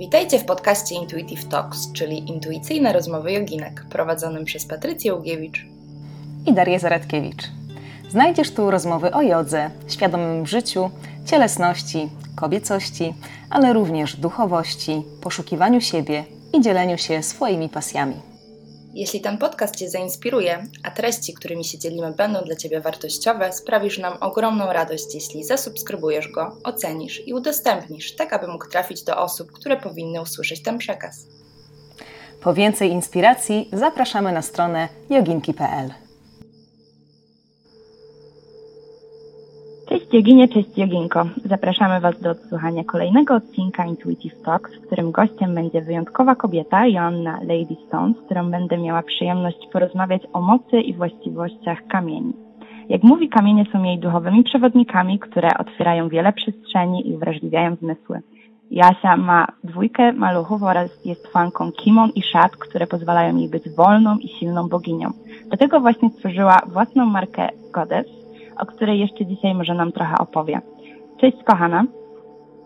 Witajcie w podcaście Intuitive Talks, czyli intuicyjne rozmowy joginek, prowadzonym przez Patrycję Ugiewicz i Darię Zaradkiewicz. Znajdziesz tu rozmowy o jodze, świadomym życiu, cielesności, kobiecości, ale również duchowości, poszukiwaniu siebie i dzieleniu się swoimi pasjami. Jeśli ten podcast Cię zainspiruje, a treści, którymi się dzielimy, będą dla Ciebie wartościowe, sprawisz nam ogromną radość, jeśli zasubskrybujesz go, ocenisz i udostępnisz, tak aby mógł trafić do osób, które powinny usłyszeć ten przekaz. Po więcej inspiracji zapraszamy na stronę joginki.pl. Cześć Joginie, cześć Joginko. Zapraszamy Was do odsłuchania kolejnego odcinka Intuitive Talks, w którym gościem będzie wyjątkowa kobieta, Joanna Lady Stone, z którą będę miała przyjemność porozmawiać o mocy i właściwościach kamieni. Jak mówi, kamienie są jej duchowymi przewodnikami, które otwierają wiele przestrzeni i uwrażliwiają zmysły. Jasia ma dwójkę maluchów oraz jest fanką kimon i szat, które pozwalają jej być wolną i silną boginią. Dlatego właśnie stworzyła własną markę Goddess, o której jeszcze dzisiaj może nam trochę opowie. Cześć kochana.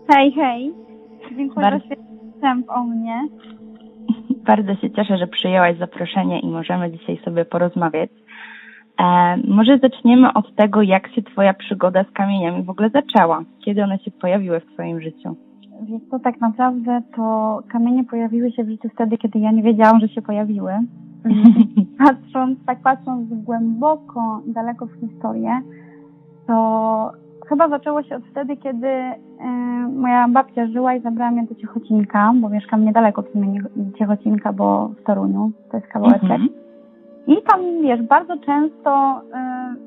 Hej, hej. Dziękuję Bardzo... za wstęp o mnie. Bardzo się cieszę, że przyjęłaś zaproszenie i możemy dzisiaj sobie porozmawiać. E, może zaczniemy od tego, jak się Twoja przygoda z kamieniami w ogóle zaczęła. Kiedy one się pojawiły w Twoim życiu? Wiesz co, tak naprawdę to kamienie pojawiły się w życiu wtedy, kiedy ja nie wiedziałam, że się pojawiły. patrząc, tak patrząc głęboko, daleko w historię, to chyba zaczęło się od wtedy, kiedy y, moja babcia żyła i zabrała mnie do Ciechocinka, bo mieszkam niedaleko od Ciechocinka, bo w Toruniu, to jest kawałeczek. Mhm. I tam, wiesz, bardzo często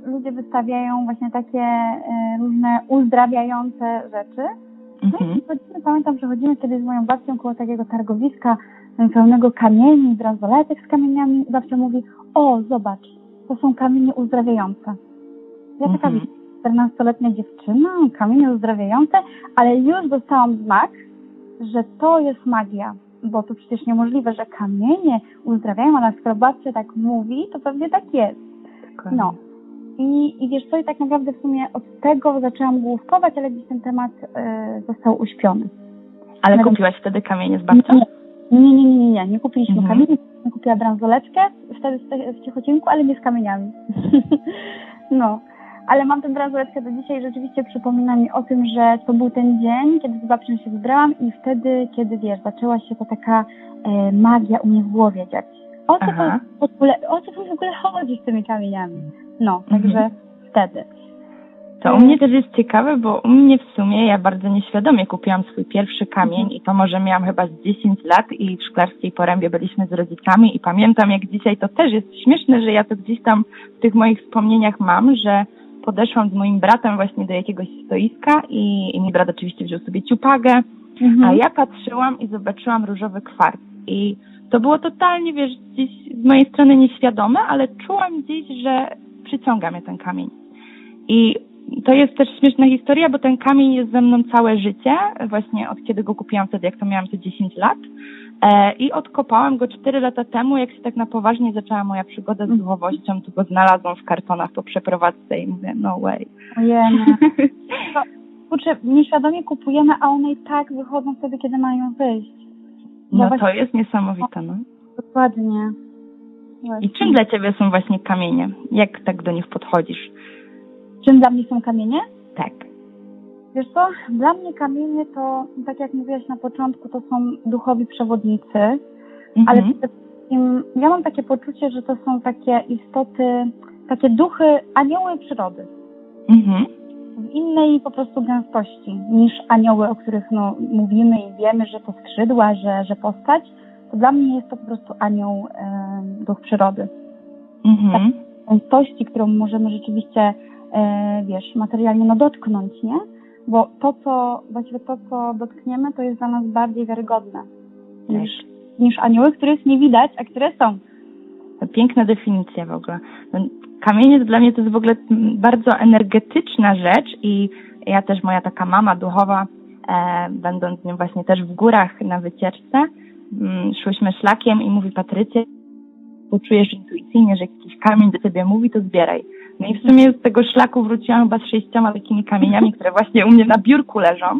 y, ludzie wystawiają właśnie takie y, różne uzdrawiające rzeczy. No mhm. i pamiętam, że chodzimy kiedyś z moją babcią koło takiego targowiska pełnego kamieni, bransoletek z kamieniami. Babcia mówi, o, zobacz, to są kamienie uzdrawiające. Ja taka, mhm. 14-letnia dziewczyna, kamienie uzdrawiające, ale już dostałam znak, że to jest magia, bo to przecież niemożliwe, że kamienie uzdrawiają, ale skoro babcia tak mówi, to pewnie tak jest. No. I, I wiesz co, i tak naprawdę w sumie od tego zaczęłam główkować, ale gdzieś ten temat y, został uśpiony. Ale Nawet... kupiłaś wtedy kamienie z babcią? Nie, nie, nie, nie, nie, nie kupiliśmy mhm. kamieni, kupiła bransoleczkę wtedy w Ciechocinku, ale nie z kamieniami. no ale mam tę bransoletkę do dzisiaj rzeczywiście przypomina mi o tym, że to był ten dzień, kiedy z babcią się wybrałam i wtedy, kiedy wiesz, zaczęła się to taka e, magia u mnie w głowie dziać. O co, to, w ogóle, o co w ogóle chodzi z tymi kamieniami? No, mhm. także wtedy. To u mnie też jest ciekawe, bo u mnie w sumie ja bardzo nieświadomie kupiłam swój pierwszy kamień mhm. i to może miałam chyba z 10 lat i w Szklarskiej Porębie byliśmy z rodzicami i pamiętam jak dzisiaj to też jest śmieszne, że ja to gdzieś tam w tych moich wspomnieniach mam, że podeszłam z moim bratem właśnie do jakiegoś stoiska i, i mój brat oczywiście wziął sobie ciupagę, mhm. a ja patrzyłam i zobaczyłam różowy kwarc. I to było totalnie, wiesz, gdzieś z mojej strony nieświadome, ale czułam gdzieś, że przyciąga mnie ten kamień. I to jest też śmieszna historia, bo ten kamień jest ze mną całe życie, właśnie od kiedy go kupiłam wtedy, jak to miałam te 10 lat. E, I odkopałam go 4 lata temu, jak się tak na poważnie zaczęła moja przygoda z duchowością, to go znalazłam w kartonach po przeprowadzce i mówię, no way. Ojej. Kurczę, nieświadomie kupujemy, a one i tak wychodzą wtedy, kiedy mają wyjść. No to jest niesamowite, no. Dokładnie. Właśnie. I czym dla Ciebie są właśnie kamienie? Jak tak do nich podchodzisz? Czym dla mnie są kamienie? Tak. Wiesz co, dla mnie kamienie to, tak jak mówiłaś na początku, to są duchowi przewodnicy, mhm. ale przede wszystkim ja mam takie poczucie, że to są takie istoty, takie duchy, anioły przyrody. Mhm. W innej po prostu gęstości niż anioły, o których no, mówimy i wiemy, że to skrzydła, że, że postać. To dla mnie jest to po prostu anioł, e, duch przyrody. Mhm. Tak, gęstości, którą możemy rzeczywiście, e, wiesz, materialnie no, dotknąć, nie? bo to, co, właściwie to, co dotkniemy, to jest dla nas bardziej wiarygodne niż, niż anioły, których nie widać, a które są. Piękna definicja w ogóle. No, kamienie dla mnie to jest w ogóle bardzo energetyczna rzecz i ja też, moja taka mama duchowa, e, będąc nią właśnie też w górach na wycieczce, szłyśmy szlakiem i mówi Patrycja, poczujesz intuicyjnie, że jakiś kamień do ciebie mówi, to zbieraj. No i w sumie z tego szlaku wróciłam chyba z sześcioma takimi kamieniami, które właśnie u mnie na biurku leżą.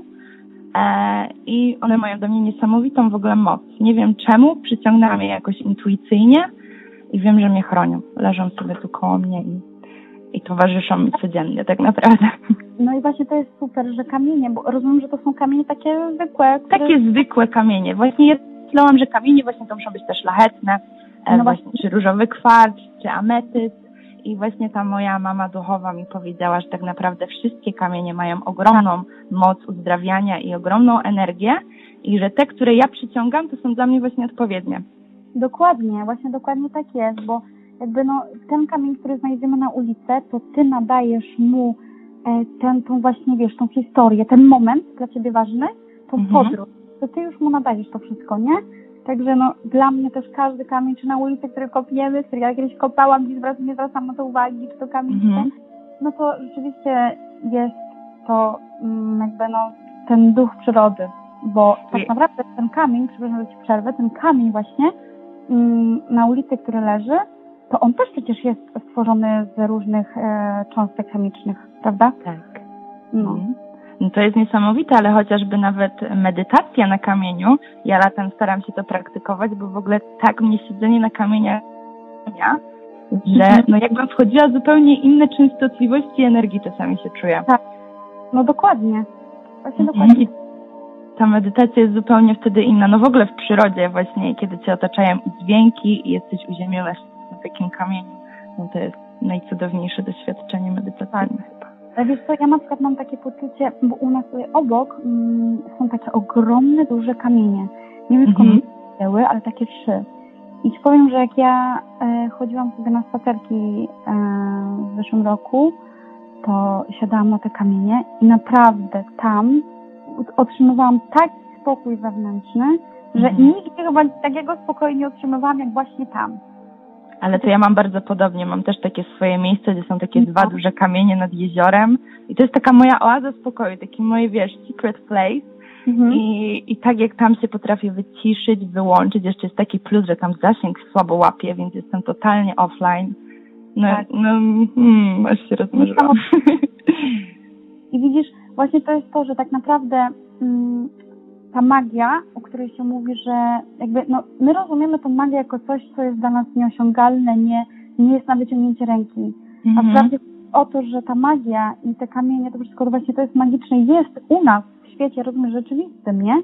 e, i one mają do mnie niesamowitą w ogóle moc. Nie wiem czemu, przyciągnęłam je jakoś intuicyjnie i wiem, że mnie chronią. Leżą sobie tu koło mnie i, i towarzyszą mi codziennie tak naprawdę. No i właśnie to jest super, że kamienie, bo rozumiem, że to są kamienie takie zwykłe. Które... Takie zwykłe kamienie. Właśnie ja myślałam, że kamienie właśnie to muszą być też szlachetne, e, no właśnie, czy różowy kwarc, czy ametyst. I właśnie ta moja mama duchowa mi powiedziała, że tak naprawdę wszystkie kamienie mają ogromną moc uzdrawiania i ogromną energię i że te, które ja przyciągam, to są dla mnie właśnie odpowiednie. Dokładnie, właśnie dokładnie tak jest, bo jakby no, ten kamień, który znajdziemy na ulicy, to ty nadajesz mu e, ten, tą właśnie, wiesz, tą historię, ten moment dla ciebie ważny, tą mhm. podróż, to ty już mu nadajesz to wszystko, nie? Także no, dla mnie też każdy kamień, czy na ulicy, który kopiemy, który ja kiedyś kopałam, gdzieś zwracam, nie zwracam na to uwagi, czy to kamień, mhm. no to rzeczywiście jest to mm, jakby no, ten duch przyrody, bo tak naprawdę ten kamień, przepraszam, że ci przerwę, ten kamień właśnie mm, na ulicy, który leży, to on też przecież jest stworzony z różnych e, cząstek chemicznych, prawda? Tak. No. Mhm. No to jest niesamowite, ale chociażby nawet medytacja na kamieniu, ja latem staram się to praktykować, bo w ogóle tak mnie siedzenie na kamieniach, że no jakbym wchodziła zupełnie inne częstotliwości energii czasami się czuję. Tak, no dokładnie. Właśnie mhm. dokładnie. ta medytacja jest zupełnie wtedy inna. No w ogóle w przyrodzie właśnie, kiedy cię otaczają dźwięki i jesteś uziemiona na takim kamieniu, no to jest najcudowniejsze doświadczenie medytacyjne tak. chyba. Wiesz co, ja na przykład mam takie poczucie, bo u nas obok mm, są takie ogromne, duże kamienie. Nie wiem skąd mm -hmm. ale takie trzy. I ci powiem, że jak ja e, chodziłam sobie na spacerki e, w zeszłym roku, to siadałam na te kamienie i naprawdę tam otrzymywałam taki spokój wewnętrzny, że mm. nigdy chyba takiego spokoju nie otrzymywałam jak właśnie tam. Ale to ja mam bardzo podobnie. Mam też takie swoje miejsce, gdzie są takie dwa duże kamienie nad jeziorem. I to jest taka moja oaza spokoju, taki moje, wiesz, secret place. Mhm. I, I tak jak tam się potrafię wyciszyć, wyłączyć, jeszcze jest taki plus, że tam zasięg słabo łapie, więc jestem totalnie offline. No, tak. no hmm, aż się rozmarzyłam. I widzisz, właśnie to jest to, że tak naprawdę mm, ta magia, o której się mówi, że jakby, no, my rozumiemy tą magię jako coś, co jest dla nas nieosiągalne, nie, nie jest na wyciągnięcie ręki. Mhm. A wprawdzie o to, że ta magia i te kamienie, to wszystko właśnie to jest magiczne, jest u nas w świecie, rozumiesz, rzeczywistym, nie?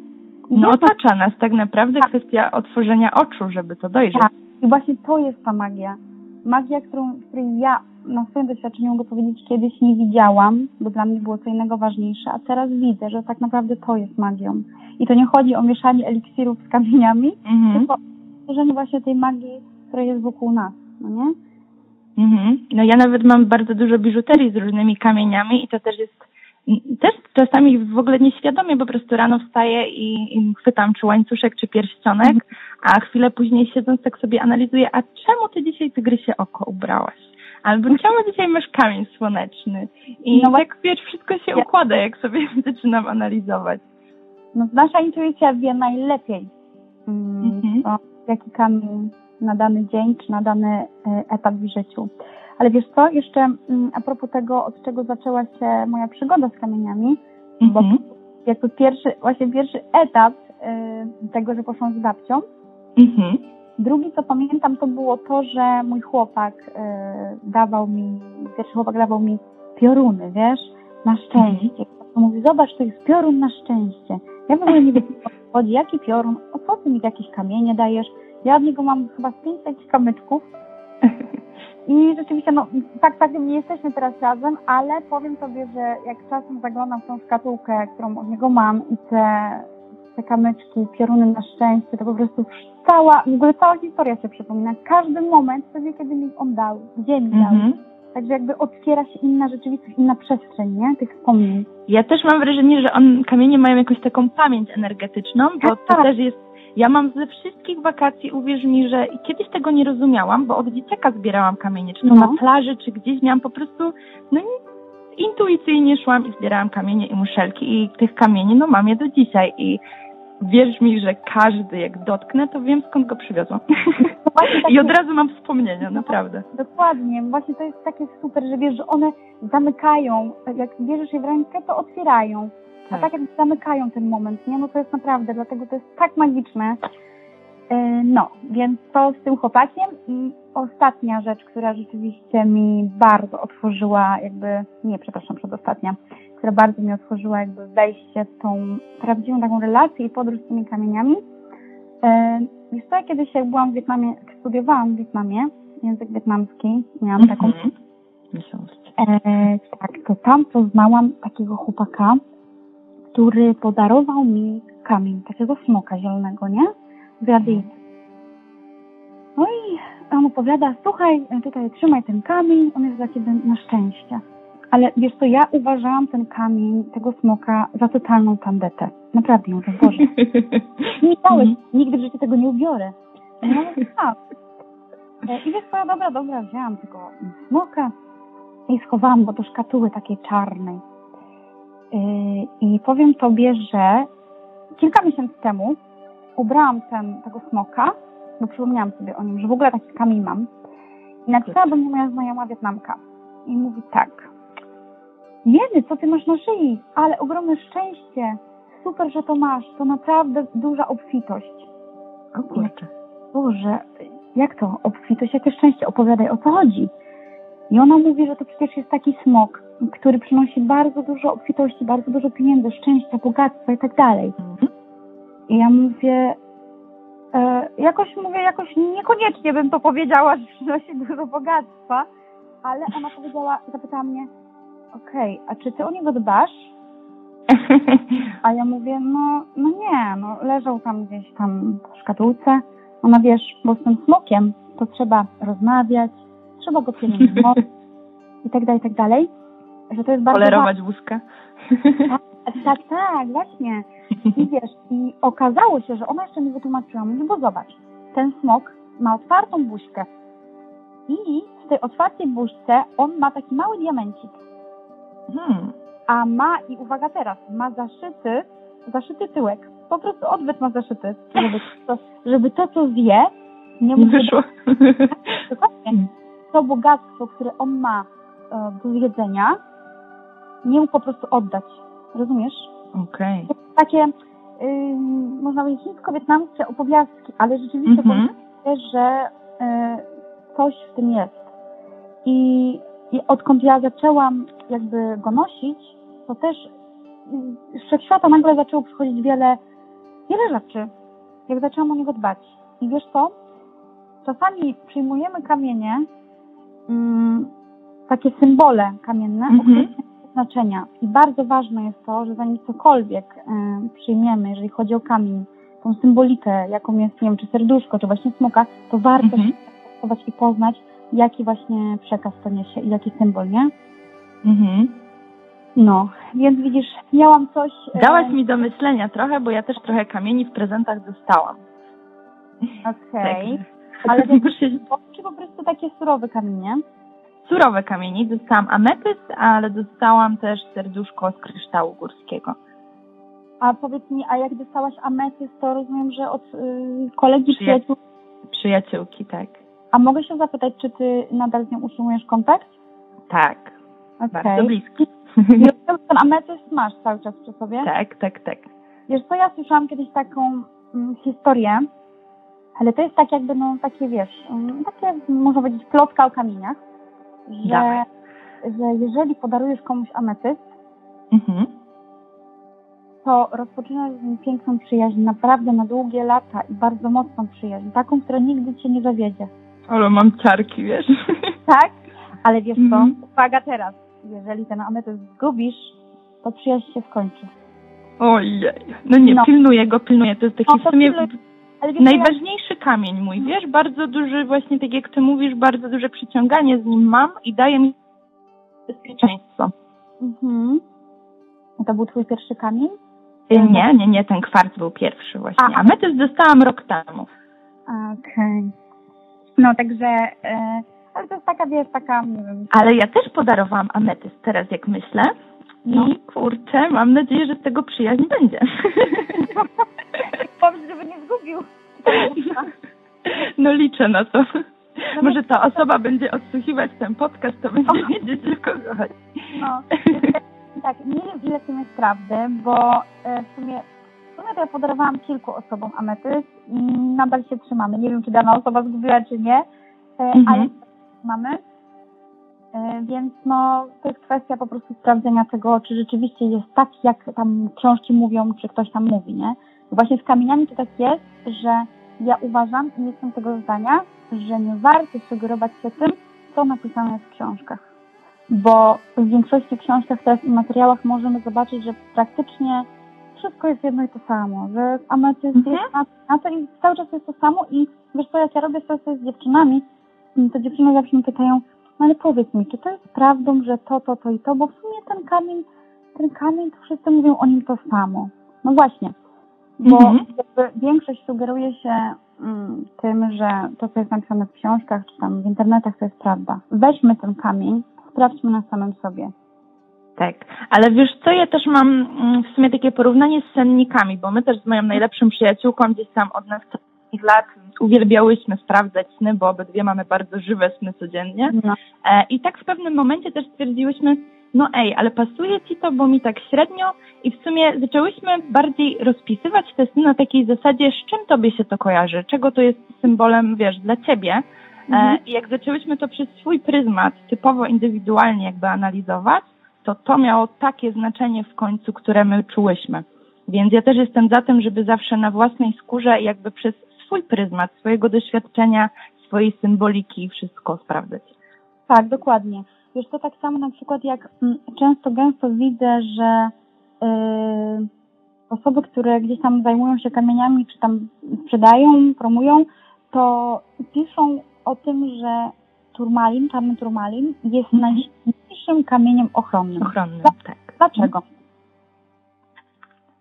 I no otacza nas tak naprawdę tak. kwestia otworzenia oczu, żeby to dojrzeć. Tak. I właśnie to jest ta magia. Magia, którą, której ja na swoim doświadczeniu mogę powiedzieć, kiedyś nie widziałam, bo dla mnie było co innego ważniejsze, a teraz widzę, że tak naprawdę to jest magią. I to nie chodzi o mieszanie eliksirów z kamieniami, mhm. tylko o stworzenie właśnie tej magii, która jest wokół nas, no nie? Mhm. No ja nawet mam bardzo dużo biżuterii z różnymi kamieniami i to też jest też czasami w ogóle nieświadomie po prostu rano wstaję i, i chwytam czy łańcuszek, czy pierścionek, a chwilę później siedząc tak sobie analizuję, a czemu ty dzisiaj tygrysie oko ubrałaś? Albo czemu dzisiaj masz kamień słoneczny? I no tak wiesz, wszystko się układa, jak sobie zaczynam analizować. No, nasza intuicja wie najlepiej, mm, mhm. o, jaki kamień na dany dzień czy na dany e, etap w życiu. Ale wiesz co, jeszcze mm, a propos tego, od czego zaczęła się moja przygoda z kamieniami, mhm. bo jakby pierwszy, właśnie pierwszy etap y, tego, że poszłam z babcią. Mhm. Drugi, co pamiętam, to było to, że mój chłopak y, dawał mi, pierwszy chłopak dawał mi pioruny, wiesz, na szczęście. Mhm. Mówi, zobacz, to jest piorun na szczęście. Ja w ogóle nie wiem, chodzi, jaki piorun, o co ty mi jakieś kamienie dajesz? Ja od niego mam chyba pięć takich kamyczków. I rzeczywiście, no tak, tak, nie jesteśmy teraz razem, ale powiem sobie, że jak czasem zaglądam w tą szkatułkę, którą od niego mam i te, te kamyczki, pioruny na szczęście, to po prostu cała, w ogóle cała historia się przypomina. Każdy moment wtedy, kiedy mi on dał, gdzie mi dał. Mhm. Także jakby otwiera się inna rzeczywistość, inna przestrzeń, nie? Tych wspomnień. Ja też mam wrażenie, że on, kamienie mają jakąś taką pamięć energetyczną, bo to tak. też jest ja mam ze wszystkich wakacji, uwierz mi, że kiedyś tego nie rozumiałam, bo od dzieciaka zbierałam kamienie, czy to no. na plaży, czy gdzieś miałam po prostu, no intuicyjnie szłam i zbierałam kamienie i muszelki i tych kamieni, no mam je do dzisiaj i wierz mi, że każdy jak dotknę, to wiem skąd go przywiozłam. No I od razu mam wspomnienia, no, naprawdę. Dokładnie, właśnie to jest takie super, że wiesz, że one zamykają, jak bierzesz je w rękę, to otwierają. A tak jak zamykają ten moment, nie? No to jest naprawdę, dlatego to jest tak magiczne. E, No, więc to z tym chłopakiem i ostatnia rzecz, która rzeczywiście mi bardzo otworzyła, jakby, nie, przepraszam, przedostatnia, która bardzo mi otworzyła jakby wejście w tą prawdziwą taką relację i podróż z tymi kamieniami. E, Wiesz co, ja kiedyś jak byłam w Wietnamie, jak studiowałam w Wietnamie, język wietnamski, miałam taką Mhm. Miesiąc. E, tak, to tam poznałam takiego chłopaka, który podarował mi kamień, takiego smoka zielonego, nie? Z radyjcy. No i on opowiada, słuchaj, tutaj trzymaj ten kamień, on jest dla ciebie na szczęście. Ale wiesz co, ja uważałam ten kamień, tego smoka za totalną tandetę. Naprawdę, mówię, Boże, nie dałeś, Mhm. nigdy w życiu tego nie ubiorę. Mówię, tak. E, I wiesz co, ja dobra, dobra, wzięłam tego smoka i schowałam go do szkatuły takiej czarnej. Yy, I powiem tobie, że kilka miesięcy temu ubrałam ten, tego smoka, bo przypomniałam sobie o nim, że w ogóle taki kamień mam. I napisała do mnie moja znajoma Wietnamka. I mówi tak. Jedy, co ty masz na szyi? Ale ogromne szczęście. Super, że to masz. To naprawdę duża obfitość. O kurczę. Boże, jak to obfitość, jakie szczęście? Opowiadaj, o co chodzi. I ona mówi, że to przecież jest taki smok, który przynosi bardzo dużo obfitości, bardzo dużo pieniędzy, szczęścia, bogactwa i tak dalej. Mhm. I ja mówię, e, jakoś mówię, jakoś niekoniecznie bym to powiedziała, że przynosi dużo bogactwa, ale ona powiedziała, zapytała mnie, okej, a czy ty o niego dbasz? A ja mówię, no, no nie, no leżał tam gdzieś tam w szkatułce. Ona wiesz, bo z tym smokiem to trzeba rozmawiać, trzeba go pielęgnować i tak dalej, i tak dalej. Że to jest bardzo Polerować ważne. Tak, tak, właśnie. I wiesz, i okazało się, że ona jeszcze mi wytłumaczyła, mówi, bo zobacz, ten smok ma otwartą buźkę i w tej otwartej buźce on ma taki mały diamencik. Hmm. a ma, i uwaga teraz, ma zaszyty, zaszyty tyłek. Po prostu odbyt ma zaszyty, żeby to, żeby to co zje, nie Nie wyszło. dokładnie to bogactwo, które on ma e, do zjedzenia, nie mógł po prostu oddać. Rozumiesz? Okej. Są takie, ym, można powiedzieć, chińsko-wietnamskie opowiastki, ale rzeczywiście Mhm. powiem, że e, coś w tym jest. I, I odkąd ja zaczęłam jakby go nosić, to też mm, z wszechświata nagle zaczęło przychodzić wiele, wiele rzeczy, jak zaczęłam o niego dbać. I wiesz co? Czasami przyjmujemy kamienie, mm, takie symbole kamienne, Mhm. znaczenia. I bardzo ważne jest to, że zanim cokolwiek e, przyjmiemy, jeżeli chodzi o kamień, tą symbolikę, jaką jest, nie wiem, czy serduszko, czy właśnie smoka, to warto Mhm. się zainteresować i poznać, jaki właśnie przekaz to niesie i jaki symbol, nie? Mhm. No, więc widzisz, miałam coś... e, Dałaś mi do myślenia trochę, bo ja też trochę kamieni w prezentach dostałam. Okej, Także- ale to Muszę- czy po prostu takie surowe kamienie? Surowe kamieni. Dostałam ametyst, ale dostałam też serduszko z kryształu górskiego. A powiedz mi, a jak dostałaś ametyst, to rozumiem, że od y, kolegi, Przyja- przyjaciół. Przyjaciółki, tak. A mogę się zapytać, czy ty nadal z nią utrzymujesz kontakt? Tak. Okej. Bardzo bliski. I ten ametyst masz cały czas przy sobie? tak, tak, tak. Wiesz co, ja słyszałam kiedyś taką mm, historię, ale to jest tak jakby, no takie wiesz, mm, takie można powiedzieć plotka o kamieniach, że, Dawaj. że jeżeli podarujesz komuś ametyst, Mhm. to rozpoczynasz z nim piękną przyjaźń, naprawdę na długie lata i bardzo mocną przyjaźń, taką, która nigdy cię nie zawiedzie. Ale mam ciarki, wiesz. Tak? Ale wiesz co, Mhm. uwaga teraz, jeżeli ten ametyst zgubisz, to przyjaźń się skończy. Ojej. No nie, No. pilnuję go, pilnuję. To jest taki No w sumie pilnuj. Ale wiesz, najważniejszy kamień mój, wiesz? Bardzo duży, właśnie tak jak ty mówisz, bardzo duże przyciąganie z nim mam i daje mi bezpieczeństwo. Mhm. A to był twój pierwszy kamień? Y, Nie, nie, nie, ten kwarc był pierwszy właśnie. A. Ametyst dostałam rok temu. Okej. No także, e, ale to jest taka, wiesz, taka, Ale ja też podarowałam ametyst teraz, jak myślę. No. kurczę, mam nadzieję, że z tego przyjaźń będzie. powiedz, żeby nie zgubił. No liczę na to. No Może ta osoba będzie odsłuchiwać ten podcast, to będzie wiedzieć, o kogo chodzi. No. Tak, nie wiem ile w tym jest prawdy, bo e, w sumie, w sumie to ja podarowałam kilku osobom ametyst i nadal się trzymamy. Nie wiem, czy dana osoba zgubiła, czy nie, e, Mhm. ale mamy. E, Więc no, to jest kwestia po prostu sprawdzenia tego, czy rzeczywiście jest tak, jak tam książki mówią, czy ktoś tam mówi, nie? Właśnie z kamieniami to tak jest, że ja uważam i jestem tego zdania, że nie warto sugerować się tym, co napisane jest w książkach. Bo w większości książkach teraz i materiałach możemy zobaczyć, że praktycznie wszystko jest jedno i to samo, że ametyst Mhm. jest na, na to i cały czas jest to samo i wiesz co, jak ja robię sesję z dziewczynami, to dziewczyny zawsze mnie pytają, ale powiedz mi, czy to jest prawdą, że to, to, to i to, bo w sumie ten kamień, ten kamień, to wszyscy mówią o nim to samo. No właśnie, bo Mhm. jakby większość sugeruje się mm, tym, że to, co jest napisane w książkach, czy tam w internetach, to jest prawda. Weźmy ten kamień, sprawdźmy na samym sobie. Tak, ale wiesz co, ja też mam mm, w sumie takie porównanie z sennikami, bo my też z moją najlepszą przyjaciółką gdzieś tam od następnych lat uwielbiałyśmy sprawdzać sny, bo obydwie mamy bardzo żywe sny codziennie. No. E, I tak w pewnym momencie też stwierdziłyśmy, no ej, ale pasuje ci to, bo mi tak średnio i w sumie zaczęłyśmy bardziej rozpisywać te sny na takiej zasadzie, z czym tobie się to kojarzy, czego to jest symbolem, wiesz, dla ciebie. E, Mhm. I jak zaczęłyśmy to przez swój pryzmat typowo indywidualnie jakby analizować, to to miało takie znaczenie w końcu, które my czułyśmy. Więc ja też jestem za tym, żeby zawsze na własnej skórze jakby przez swój pryzmat, swojego doświadczenia, swojej symboliki wszystko sprawdzać. Tak, dokładnie. Wiesz, to tak samo na przykład jak mm, często, gęsto widzę, że yy, osoby, które gdzieś tam zajmują się kamieniami, czy tam sprzedają, promują, to piszą o tym, że turmalin, czarny turmalin jest Mhm. najsilniejszym kamieniem ochronnym. Ochronnym, tak. Dlaczego?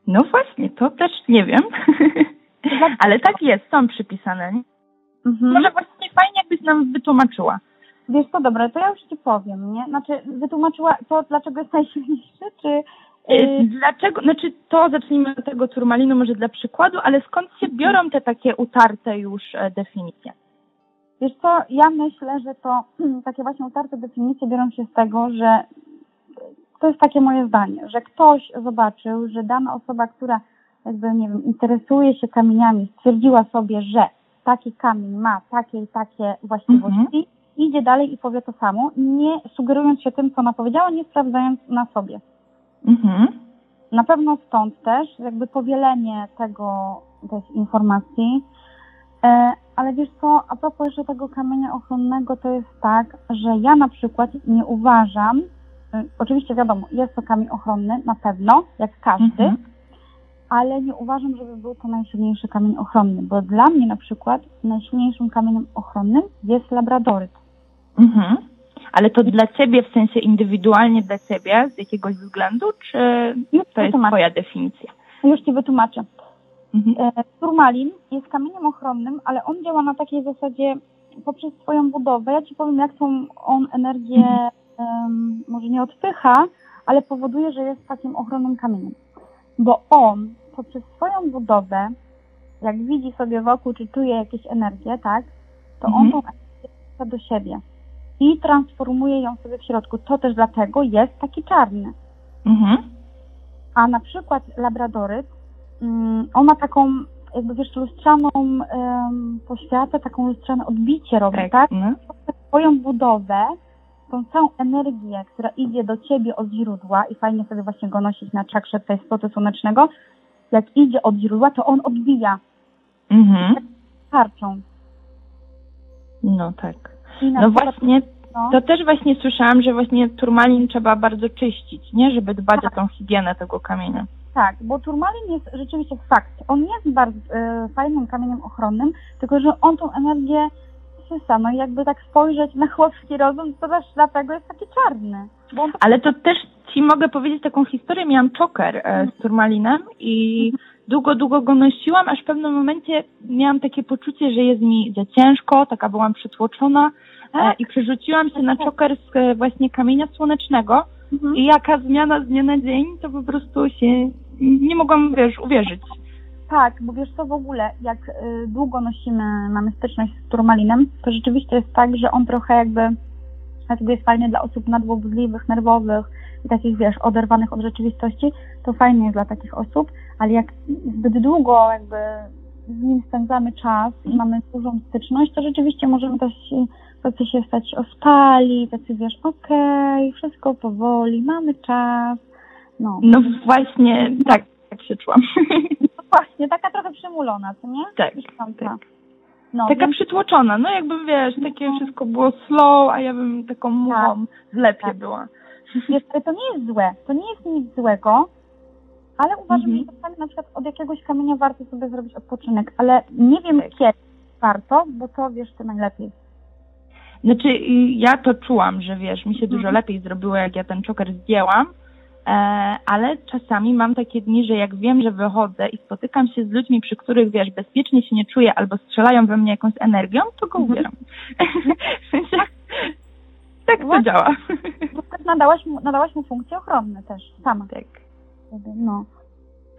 No właśnie, to też nie wiem. Ale tak jest, są przypisane. nie? Mhm. Może właśnie fajnie, jakbyś nam wytłumaczyła. Wiesz co, dobra, to ja już Ci powiem, nie? Znaczy, wytłumaczyła to, dlaczego jest najsilniejszy, czy... Y, Yy, Dlaczego, znaczy to zacznijmy od tego turmalinu może dla przykładu, ale skąd się biorą te takie utarte już e, definicje? Wiesz co, ja myślę, że to takie właśnie utarte definicje biorą się z tego, że to jest takie moje zdanie, że ktoś zobaczył, że dana osoba, która jakby, nie wiem, interesuje się kamieniami, stwierdziła sobie, że taki kamień ma takie i takie właściwości, Mhm. idzie dalej i powie to samo, nie sugerując się tym, co ona powiedziała, nie sprawdzając na sobie. Mhm. Na pewno stąd też jakby powielenie tego, tych informacji. E, ale wiesz co, a propos jeszcze tego kamienia ochronnego, to jest tak, że ja na przykład nie uważam, e, oczywiście wiadomo, jest to kamień ochronny, na pewno, jak każdy, Mhm. Ale nie uważam, żeby był to najsilniejszy kamień ochronny, bo dla mnie na przykład najsilniejszym kamieniem ochronnym jest labradoryt. Mhm. Ale to dla ciebie, w sensie indywidualnie dla ciebie, z jakiegoś względu, czy Już to jest twoja definicja? Już Ci wytłumaczę. Mhm. E, Turmalin jest kamieniem ochronnym, ale on działa na takiej zasadzie poprzez swoją budowę. Ja Ci powiem, jak tą on energię em, może nie odpycha, ale powoduje, że jest takim ochronnym kamieniem. Bo on poprzez swoją budowę, jak widzi sobie wokół, czy czuje jakieś energię, tak, to on Mhm. tą energię do siebie i transformuje ją sobie w środku. To też dlatego jest taki czarny. Mhm. A na przykład labradoryt, mm, on ma taką, jakby wiesz, lustrzaną um, poświatę, taką lustrzane odbicie robi, tak? No. Swoją budowę, tą całą energię, która idzie do ciebie od źródła i fajnie sobie właśnie go nosić na czakrze tutaj spotu słonecznego, jak idzie od źródła, to on odbija Mhm. tarczą. No tak. No właśnie, no, to też właśnie słyszałam, że właśnie turmalin trzeba bardzo czyścić, nie? Żeby dbać o tą higienę tego kamienia. Tak, bo turmalin jest rzeczywiście fakt. On jest bardzo e, fajnym kamieniem ochronnym, tylko że on tą energię No i jakby tak spojrzeć na chłopski rozum, to też dlatego jest taki czarny. Ale to też ci mogę powiedzieć taką historię. Miałam czoker e, z turmalinem i długo, długo go nosiłam, aż w pewnym momencie miałam takie poczucie, że jest mi za ciężko, taka byłam przytłoczona e, Tak. i przerzuciłam się na czoker z e, właśnie kamienia słonecznego Mhm. i jaka zmiana z dnia na dzień, to po prostu się nie mogłam, wiesz, uwierzyć. Tak, bo wiesz co w ogóle, jak y, długo nosimy, mamy styczność z turmalinem, to rzeczywiście jest tak, że on trochę jakby dlatego jest fajny dla osób nadwrażliwych, nerwowych i takich, wiesz, oderwanych od rzeczywistości, to fajny jest dla takich osób, ale jak zbyt długo jakby z nim spędzamy czas i mamy dużą styczność, to rzeczywiście możemy też tacy się stać ospali, tacy wiesz, okej, wszystko powoli, mamy czas. No, No właśnie, tak, tak się czułam. właśnie, taka trochę przymulona, co nie? Tak, tak. No, Taka więc, przytłoczona, no jakby wiesz, takie wszystko było slow, a ja bym taką muchą w lepie Tak. była. wiesz, ale to nie jest złe, to nie jest nic złego, ale uważam, Mhm. że czasami na przykład od jakiegoś kamienia warto sobie zrobić odpoczynek, ale nie wiem Tak. kiedy warto, bo to wiesz ty najlepiej. Znaczy ja to czułam, że wiesz, mi się dużo Mhm. lepiej zrobiło, jak ja ten czoker zdjęłam, ale czasami mam takie dni, że jak wiem, że wychodzę i spotykam się z ludźmi, przy których wiesz, bezpiecznie się nie czuję albo strzelają we mnie jakąś energią, to go Mhm. ubieram. w sensie, tak to Właśnie. działa. Bo też nadałaś mu, nadałaś mu funkcje ochronne też, sama. tak. No.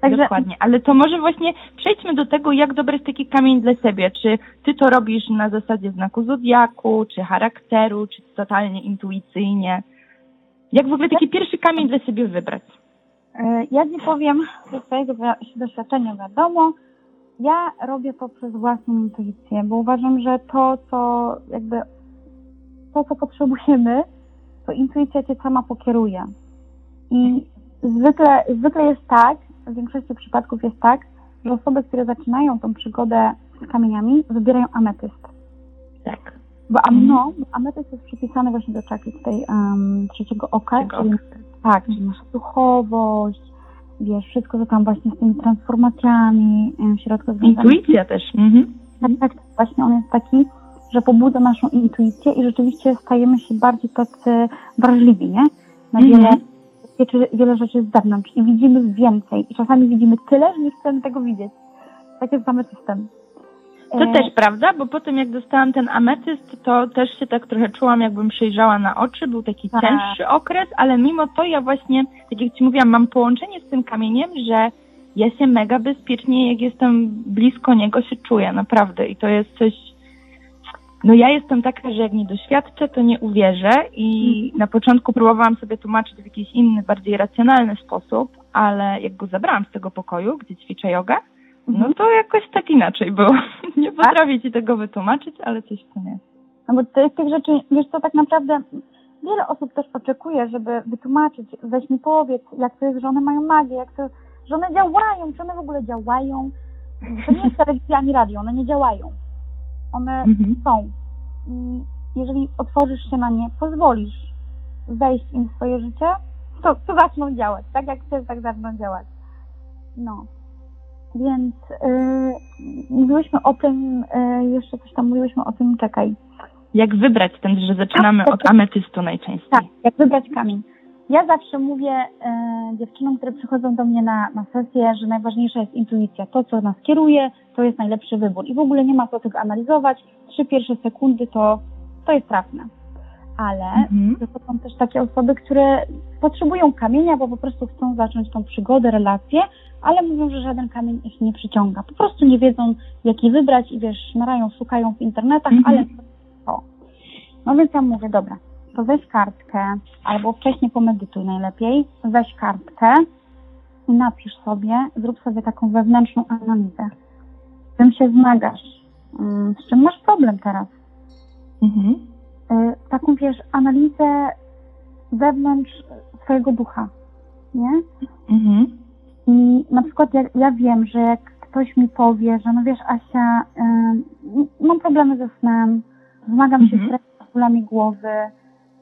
Także Dokładnie, ale to może właśnie przejdźmy do tego, jak dobry jest taki kamień dla siebie. Czy ty to robisz na zasadzie znaku zodiaku, czy charakteru, czy totalnie intuicyjnie? Jak w ogóle taki pierwszy kamień dla siebie wybrać? e, ja ci powiem ze swojego wi- doświadczenia wiadomo, ja robię to przez własną intuicję, bo uważam, że to, co jakby to, co potrzebujemy, to intuicja cię sama pokieruje. I zwykle, zwykle jest tak, w większości przypadków jest tak, że osoby, które zaczynają tą przygodę z kamieniami, wybierają ametyst. Tak. Bo am, Mhm. no, ametyst jest przypisany właśnie do czakry tej um, trzeciego oka, Trzeciego czyli, tak, czyli nasza duchowość, wiesz, wszystko, co tam właśnie z tymi transformacjami em, w środku związane. Intuicja też. Mhm. Tak, tak, tak. Właśnie on jest taki, że pobudza naszą intuicję i rzeczywiście stajemy się bardziej tacy wrażliwi, nie? Na Mhm. wiele, wiele, wiele rzeczy z zewnątrz i widzimy więcej. I czasami widzimy tyle, że nie chcemy tego widzieć. Tak jest z ametystem. To też prawda, bo potem jak dostałam ten ametyst, to też się tak trochę czułam, jakbym przejrzała na oczy. Był taki Tak. cięższy okres, ale mimo to ja właśnie, tak jak Ci mówiłam, mam połączenie z tym kamieniem, że ja się mega bezpiecznie, jak jestem blisko niego, się czuję, naprawdę. I to jest coś... No ja jestem taka, że jak nie doświadczę, to nie uwierzę i na początku próbowałam sobie tłumaczyć w jakiś inny, bardziej racjonalny sposób, ale jak go zabrałam z tego pokoju, gdzie ćwiczę jogę, no to jakoś tak inaczej było. Nie potrafię ci tego wytłumaczyć, ale coś w tym jest. No bo to jest tych rzeczy, wiesz co, tak naprawdę wiele osób też oczekuje, żeby wytłumaczyć, weź mi powiedz, jak to jest, że one mają magię, jak to, że one działają, czy one w ogóle działają. To nie jest telewizja ani radio, one nie działają. One Mhm. są. I jeżeli otworzysz się na nie, pozwolisz wejść im w swoje życie, to, to zaczną działać. Tak jak chcesz, tak zaczną działać. No. Więc yy, mówiłyśmy o tym, yy, jeszcze coś tam mówiłyśmy o tym, czekaj. Jak wybrać ten, że zaczynamy od ametystu najczęściej? Tak, jak wybrać kamień. Ja zawsze mówię e, dziewczynom, które przychodzą do mnie na, na sesję, że najważniejsza jest intuicja. To, co nas kieruje, to jest najlepszy wybór. I w ogóle nie ma co tego analizować. Trzy pierwsze sekundy to, to jest trafne. Ale Mhm. są też takie osoby, które potrzebują kamienia, bo po prostu chcą zacząć tą przygodę, relację, ale mówią, że żaden kamień ich nie przyciąga. Po prostu nie wiedzą, jaki wybrać i wiesz, szmarają, szukają w internetach, Mhm. ale to. No więc ja mówię, dobra, to weź kartkę, albo wcześniej pomedytuj najlepiej, weź kartkę i napisz sobie, zrób sobie taką wewnętrzną analizę. Z czym się zmagasz? Mm, Z czym masz problem teraz? Mhm. Y, Taką, wiesz, analizę wewnątrz swojego ducha, nie? Mhm. I na przykład ja, ja wiem, że jak ktoś mi powie, że no wiesz Asia, y, mam problemy ze snem, zmagam się Mhm. z bólami głowy,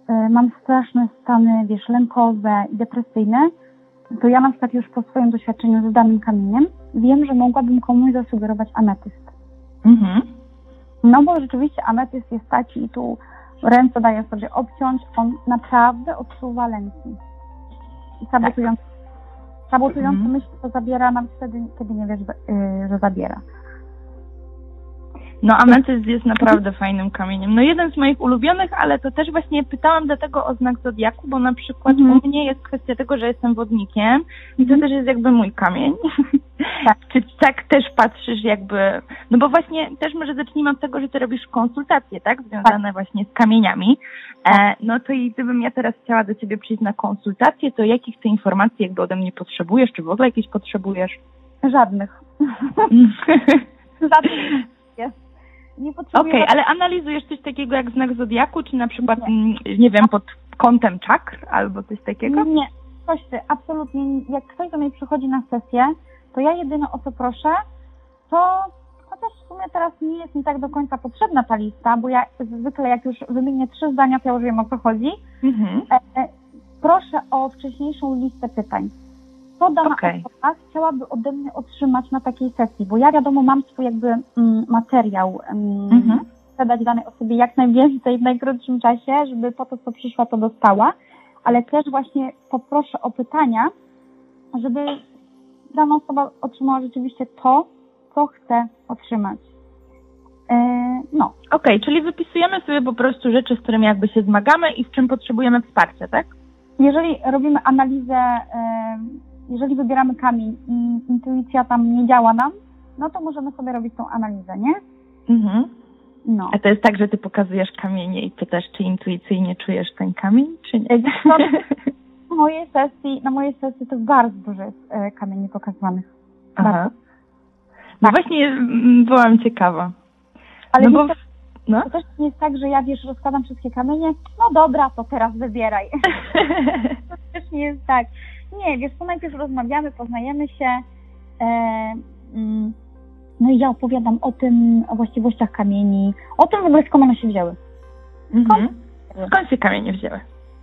y, mam straszne stany, wiesz, lękowe i depresyjne, to ja na przykład już po swoim doświadczeniu z danym kamieniem wiem, że mogłabym komuś zasugerować ametyst. Mhm. No bo rzeczywiście ametyst jest taki i tu ręce daję sobie obciąć, on naprawdę odsuwa lęki. I sabotujący, sabotujący Mhm. myśl to zabiera nam wtedy, kiedy nie wiesz, yy, że zabiera. No ametyst jest naprawdę fajnym kamieniem. No jeden z moich ulubionych, ale to też właśnie pytałam dlatego o znak zodiaku, bo na przykład Mhm. u mnie jest kwestia tego, że jestem wodnikiem i to Mhm. też jest jakby mój kamień. Tak. Czy tak też patrzysz jakby, no bo właśnie też może zacznijmy od tego, że ty robisz konsultacje, tak, związane właśnie z kamieniami E, no to i gdybym ja teraz chciała do Ciebie przyjść na konsultację, to jakich Ty informacji jakby ode mnie potrzebujesz, czy w ogóle jakieś potrzebujesz? Żadnych. Żadnych. Nie potrzebuję. Okej, ale analizujesz coś takiego jak znak zodiaku, czy na przykład, Nie. mm, nie wiem, pod kątem czakr albo coś takiego? Nie, coś ty, absolutnie. nie. Jak ktoś do mnie przychodzi na sesję, to ja jedyne o co proszę, to chociaż w sumie teraz nie jest mi tak do końca potrzebna ta lista, bo ja zwykle jak już wymienię trzy zdania, to ja już wiem o co chodzi. Mhm. E, e, proszę o wcześniejszą listę pytań. Co dana Okej. osoba chciałaby ode mnie otrzymać na takiej sesji? Bo ja wiadomo mam swój jakby mm, materiał, mm, Mhm. chcę dać danej osobie jak najwięcej w najkrótszym czasie, żeby po to, co przyszła, to dostała, ale też właśnie poproszę o pytania, żeby dana osoba otrzymała rzeczywiście to, co chce otrzymać. E, no, Okej, czyli wypisujemy sobie po prostu rzeczy, z którymi jakby się zmagamy i w czym potrzebujemy wsparcia, tak? jeżeli robimy analizę, e, jeżeli wybieramy kamień i intuicja tam nie działa nam, no to możemy sobie robić tą analizę, nie? Mhm. No. A to jest tak, że ty pokazujesz kamienie i pytasz, czy intuicyjnie czujesz ten kamień, czy nie? Co, Na mojej sesji, na mojej sesji to bardzo dużo jest e, kamieni pokazywanych. Aha. No Tak. właśnie mm, byłam ciekawa. Ale no bo, niestety no. to też nie jest tak, że ja wiesz, rozkładam wszystkie kamienie, no dobra, to teraz wybieraj. to też nie jest tak. Nie, wiesz co, najpierw rozmawiamy, poznajemy się, e, mm, no i ja opowiadam o tym, o właściwościach kamieni, o tym w ogóle skąd one się wzięły. mhm. Skąd się kamienie wzięły?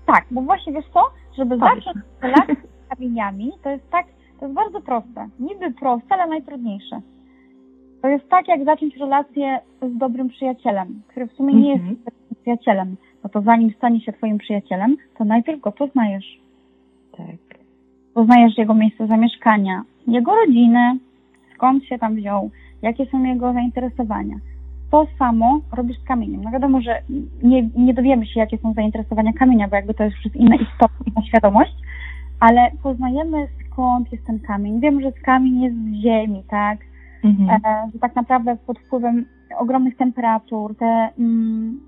Tak, bo właśnie wiesz co, żeby Powiedz. zacząć relację z kamieniami, to jest tak, to jest bardzo proste. Niby proste, ale najtrudniejsze. To jest tak, jak zacząć relację z dobrym przyjacielem, który w sumie nie Mhm. jest dobrym przyjacielem. No to zanim stanie się twoim przyjacielem, to najpierw go poznajesz. Tak. Poznajesz jego miejsce zamieszkania, jego rodzinę, skąd się tam wziął, jakie są jego zainteresowania. To samo robisz z kamieniem. No wiadomo, że nie, nie dowiemy się, jakie są zainteresowania kamienia, bo jakby to jest już inna istota, inna świadomość, ale poznajemy skąd jest ten kamień. Wiemy, że kamień jest z ziemi, tak? Mhm. E, że tak naprawdę pod wpływem ogromnych temperatur te mm,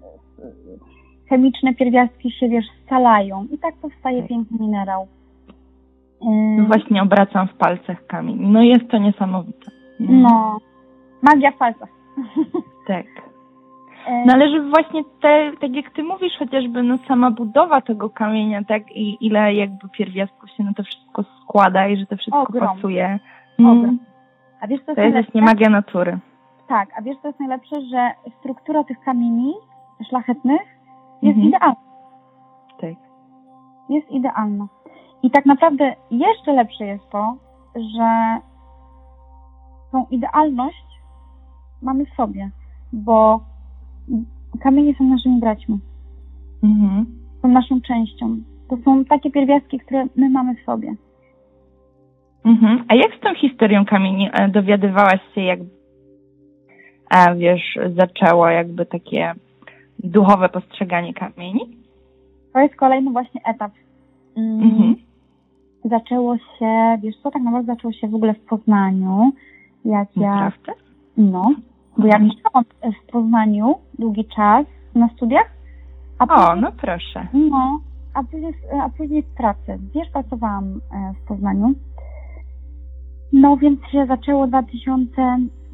chemiczne pierwiastki się, wiesz, scalają i tak powstaje Tak. piękny minerał. No Właśnie obracam w palcach kamień. No jest to niesamowite. No, magia w palcach. Tak. E, No ale że właśnie te, tak jak ty mówisz, chociażby no sama budowa tego kamienia, tak, i ile jakby pierwiastków się na to wszystko składa i że to wszystko Ogrom. pasuje. Ogrom. Mm. a wiesz, co To jest właśnie magia natury. Tak, a wiesz, co jest najlepsze, że struktura tych kamieni szlachetnych jest Mhm. idealna. Tak. Jest idealna. I tak naprawdę jeszcze lepsze jest to, że tą idealność mamy w sobie, bo kamienie są naszymi braćmi, Mhm. są naszą częścią. To są takie pierwiastki, które my mamy w sobie. Mhm. A jak z tą historią kamieni e, dowiadywałaś się, jak a wiesz, zaczęło jakby takie duchowe postrzeganie kamieni? To jest kolejny właśnie etap. Mm, Mhm. Zaczęło się, wiesz co, tak naprawdę zaczęło się w ogóle w Poznaniu, jak ja, no, bo ja mieszkałam w Poznaniu długi czas na studiach, a O, później, no proszę. no, a później, a później w pracy. Wiesz, pracowałam e, w Poznaniu. No więc się zaczęło 2000,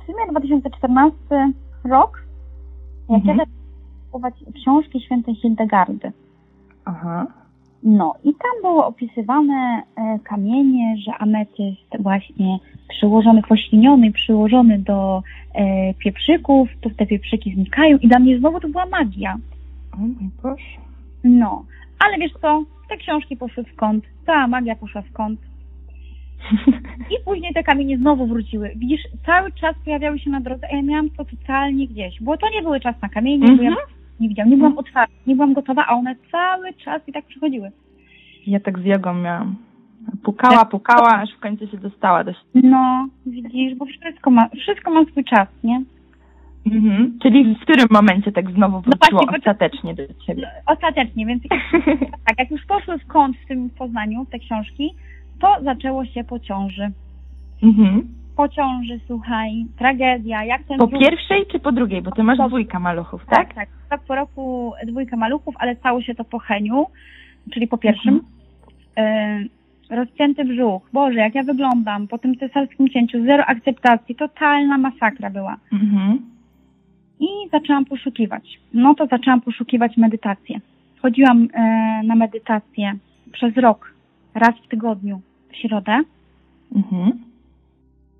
w sumie 2014 rok, jak Mhm. ja zaczęłam kupować książki świętej Hildegardy. Aha. No i tam było opisywane e, kamienie, że ametyst właśnie przyłożony, pośliniony, przyłożony do e, pieprzyków, to te pieprzyki znikają i dla mnie znowu to była magia. O mój Boże. No, ale wiesz co, te książki poszły w kąt, ta magia poszła w kąt i później te kamienie znowu wróciły. Widzisz, cały czas pojawiały się na drodze, a ja miałam to totalnie gdzieś, bo to nie były czas na kamienie, bo ja Mhm. Nie widziałam, nie byłam otwarta, nie byłam gotowa, a one cały czas i tak przychodziły. Ja tak z jogą miałam. Pukała, pukała, aż w końcu się dostała do siebie. No, widzisz, bo wszystko ma, wszystko ma swój czas, nie? Mhm. Czyli w którym momencie tak znowu wróciło właśnie, bo- ostatecznie do ciebie? Ostatecznie, więc tak, jak już poszły w kąt w tym Poznaniu, te książki, to zaczęło się po ciąży. mhm. Po ciąży, słuchaj, tragedia, jak ten Po brzuch- pierwszej czy po drugiej? Bo ty masz Po- dwójka maluchów, tak, tak? tak, tak, po roku dwójka maluchów, ale stało się to po Heniu, czyli po pierwszym. Y, rozcięty brzuch, Boże, jak ja wyglądam po tym cesarskim cięciu, zero akceptacji, totalna masakra była. Mhm. I zaczęłam poszukiwać. No to zaczęłam poszukiwać medytację. Chodziłam e, na medytację przez rok, raz w tygodniu, w środę. Mhm.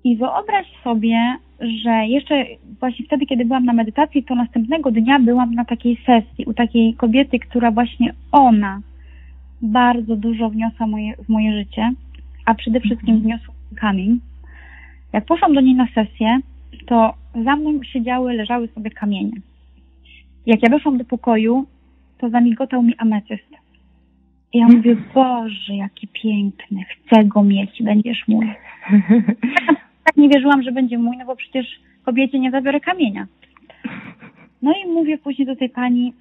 I wyobraź sobie, że jeszcze właśnie wtedy, kiedy byłam na medytacji, to następnego dnia byłam na takiej sesji u takiej kobiety, która właśnie ona bardzo dużo wniosła moje, w moje życie, a przede wszystkim wniosła kamień. Jak poszłam do niej na sesję, to za mną siedziały, leżały sobie kamienie. Jak ja weszłam do pokoju, to zamigotał mi ametyst. I ja mówię, Boże, jaki piękny, chcę go mieć, będziesz mój tak nie wierzyłam, że będzie mój, no bo przecież kobiecie nie zabiorę kamienia. No i mówię później do tej pani,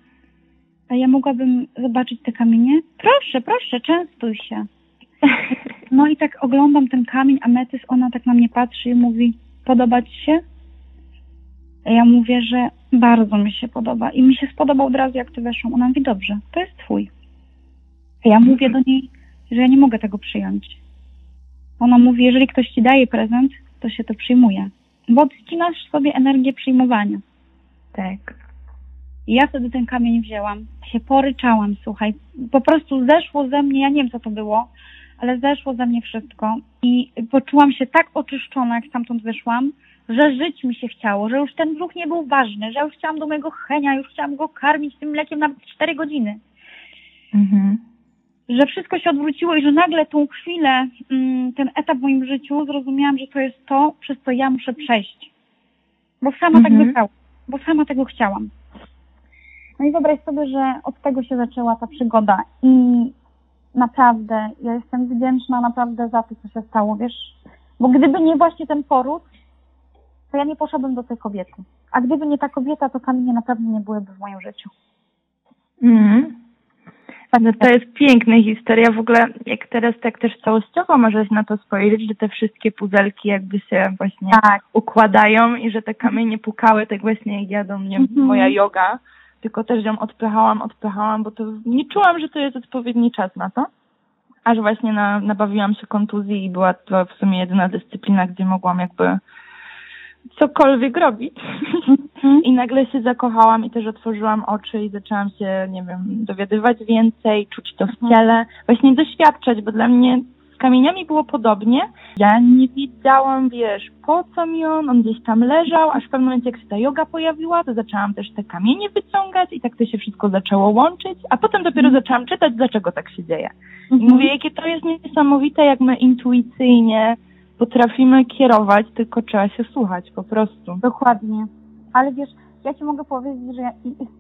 a ja mogłabym zobaczyć te kamienie? Proszę, proszę, częstuj się. No i tak oglądam ten kamień, ametys, ona tak na mnie patrzy i mówi, podoba ci się? A ja mówię, że bardzo mi się podoba i mi się spodobał od razu, jak ty weszłam. Ona mówi, dobrze, to jest twój. A ja mówię do niej, że ja nie mogę tego przyjąć. Ona mówi, jeżeli ktoś ci daje prezent, to się to przyjmuje. Bo odcinasz sobie energię przyjmowania. tak. I ja wtedy ten kamień wzięłam, się poryczałam, słuchaj. Po prostu zeszło ze mnie, ja nie wiem co to było, ale zeszło ze mnie wszystko. I poczułam się tak oczyszczona, jak stamtąd wyszłam, że żyć mi się chciało, że już ten brzuch nie był ważny, że już chciałam do mojego chenia, już chciałam go karmić tym mlekiem nawet 4 godziny. Mhm. Że wszystko się odwróciło i że nagle tą chwilę, mm, ten etap w moim życiu zrozumiałam, że to jest to, przez co ja muszę przejść. Bo sama tak Mhm. wybrałam, bo sama tego chciałam. No i wyobraź sobie, że od tego się zaczęła ta przygoda i naprawdę ja jestem wdzięczna naprawdę za to, co się stało, wiesz, bo gdyby nie właśnie ten poród, to ja nie poszłabym do tej kobiety. A gdyby nie ta kobieta, to kamienie naprawdę nie byłyby w moim życiu. Mhm. No to jest piękna historia. W ogóle jak teraz tak też całościowo możesz na to spojrzeć, że te wszystkie puzelki jakby się właśnie Tak. układają i że te kamienie pukały tak właśnie jak ja do mnie Mhm. moja yoga, tylko też ją odpychałam, odpychałam, bo to nie czułam, że to jest odpowiedni czas na to. Aż właśnie na, nabawiłam się kontuzji i była to w sumie jedyna dyscyplina, gdzie mogłam jakby cokolwiek robić. I nagle się zakochałam i też otworzyłam oczy i zaczęłam się, nie wiem, dowiadywać więcej, czuć to w Mhm. ciele, właśnie doświadczać, bo dla mnie z kamieniami było podobnie. Ja nie wiedziałam, wiesz, po co mi on, on gdzieś tam leżał, aż w pewnym momencie jak się ta yoga pojawiła, to zaczęłam też te kamienie wyciągać i tak to się wszystko zaczęło łączyć, a potem dopiero zaczęłam czytać, dlaczego tak się dzieje. I Mhm. mówię, jakie to jest niesamowite, jak my intuicyjnie potrafimy kierować, tylko trzeba się słuchać po prostu. Dokładnie. Ale wiesz, ja ci mogę powiedzieć, że ja,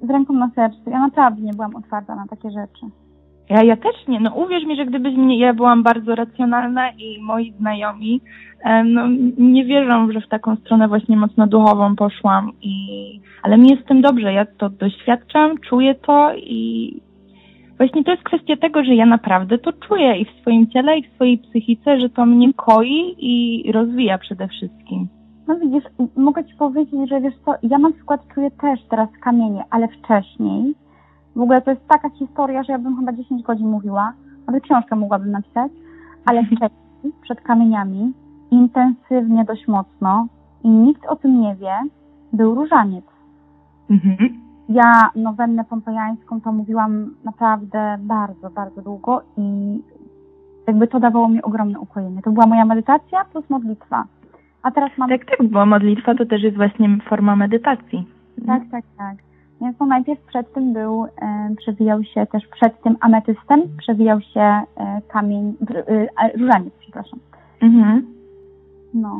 z ręką na sercu, ja naprawdę nie byłam otwarta na takie rzeczy. Ja, ja też nie. No uwierz mi, że gdybyś mnie, ja byłam bardzo racjonalna i moi znajomi no, nie wierzą, że w taką stronę właśnie mocno duchową poszłam i ale mi jest z tym dobrze. Ja to doświadczam, czuję to i właśnie to jest kwestia tego, że ja naprawdę to czuję i w swoim ciele, i w swojej psychice, że to mnie koi i rozwija przede wszystkim. No widzisz, mogę ci powiedzieć, że wiesz co, ja na przykład czuję też teraz kamienie, ale wcześniej, w ogóle to jest taka historia, że ja bym chyba 10 godzin mówiła, nawet książkę mogłabym napisać, ale wcześniej, przed kamieniami, intensywnie dość mocno i nikt o tym nie wie, był różaniec. Mhm. Ja nowennę pompejańską to mówiłam naprawdę bardzo, bardzo długo i jakby to dawało mi ogromne ukojenie. To była moja medytacja plus modlitwa. A teraz mam... Tak, tak, bo modlitwa to też jest właśnie forma medytacji. tak, tak. tak. Więc no najpierw przed tym był, e, przewijał się też przed tym ametystem, przewijał się e, kamień, e, różaniec, przepraszam. Mhm. No.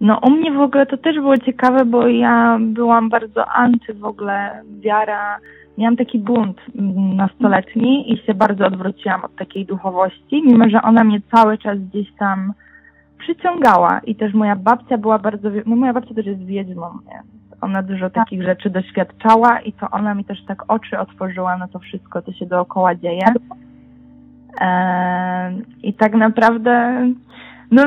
No u mnie w ogóle to też było ciekawe, bo ja byłam bardzo anty w ogóle wiara. Miałam taki bunt nastoletni i się bardzo odwróciłam od takiej duchowości, mimo że ona mnie cały czas gdzieś tam przyciągała i też moja babcia była bardzo, no moja babcia też jest wiedźmą, więc ona dużo takich rzeczy doświadczała i to ona mi też tak oczy otworzyła na to wszystko, co się dookoła dzieje. Eee, I tak naprawdę, no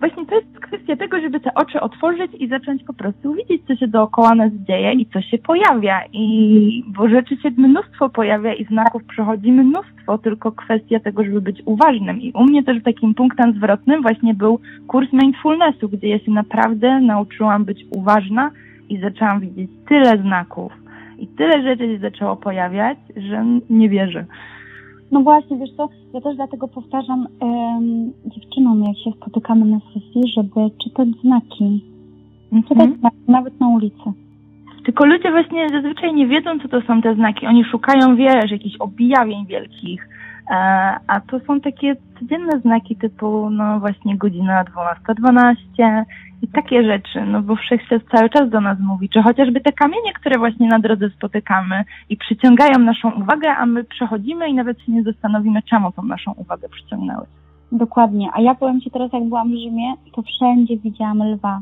właśnie to jest kwestia tego, żeby te oczy otworzyć i zacząć po prostu widzieć, co się dookoła nas dzieje i co się pojawia. I bo rzeczy się mnóstwo pojawia i znaków przychodzi mnóstwo, tylko kwestia tego, żeby być uważnym. I u mnie też takim punktem zwrotnym właśnie był kurs mindfulnessu, gdzie ja się naprawdę nauczyłam być uważna i zaczęłam widzieć tyle znaków i tyle rzeczy się zaczęło pojawiać, że nie wierzę. No właśnie, wiesz co, ja też dlatego powtarzam um, dziewczynom, jak się spotykamy na sesji, żeby czytać znaki. Mhm. Czytać znaki, nawet na ulicy. Tylko ludzie właśnie zazwyczaj nie wiedzą, co to są te znaki. Oni szukają, wiesz, jakichś objawień wielkich. E, a to są takie codzienne znaki typu, no właśnie godzina 12.12 .12 i takie rzeczy, no bo wszechświat cały czas do nas mówi, czy chociażby te kamienie, które właśnie na drodze spotykamy i przyciągają naszą uwagę, a my przechodzimy i nawet się nie zastanowimy, czemu tą naszą uwagę przyciągnęły. Dokładnie, a ja powiem Ci teraz, jak byłam w Rzymie, to wszędzie widziałam lwa.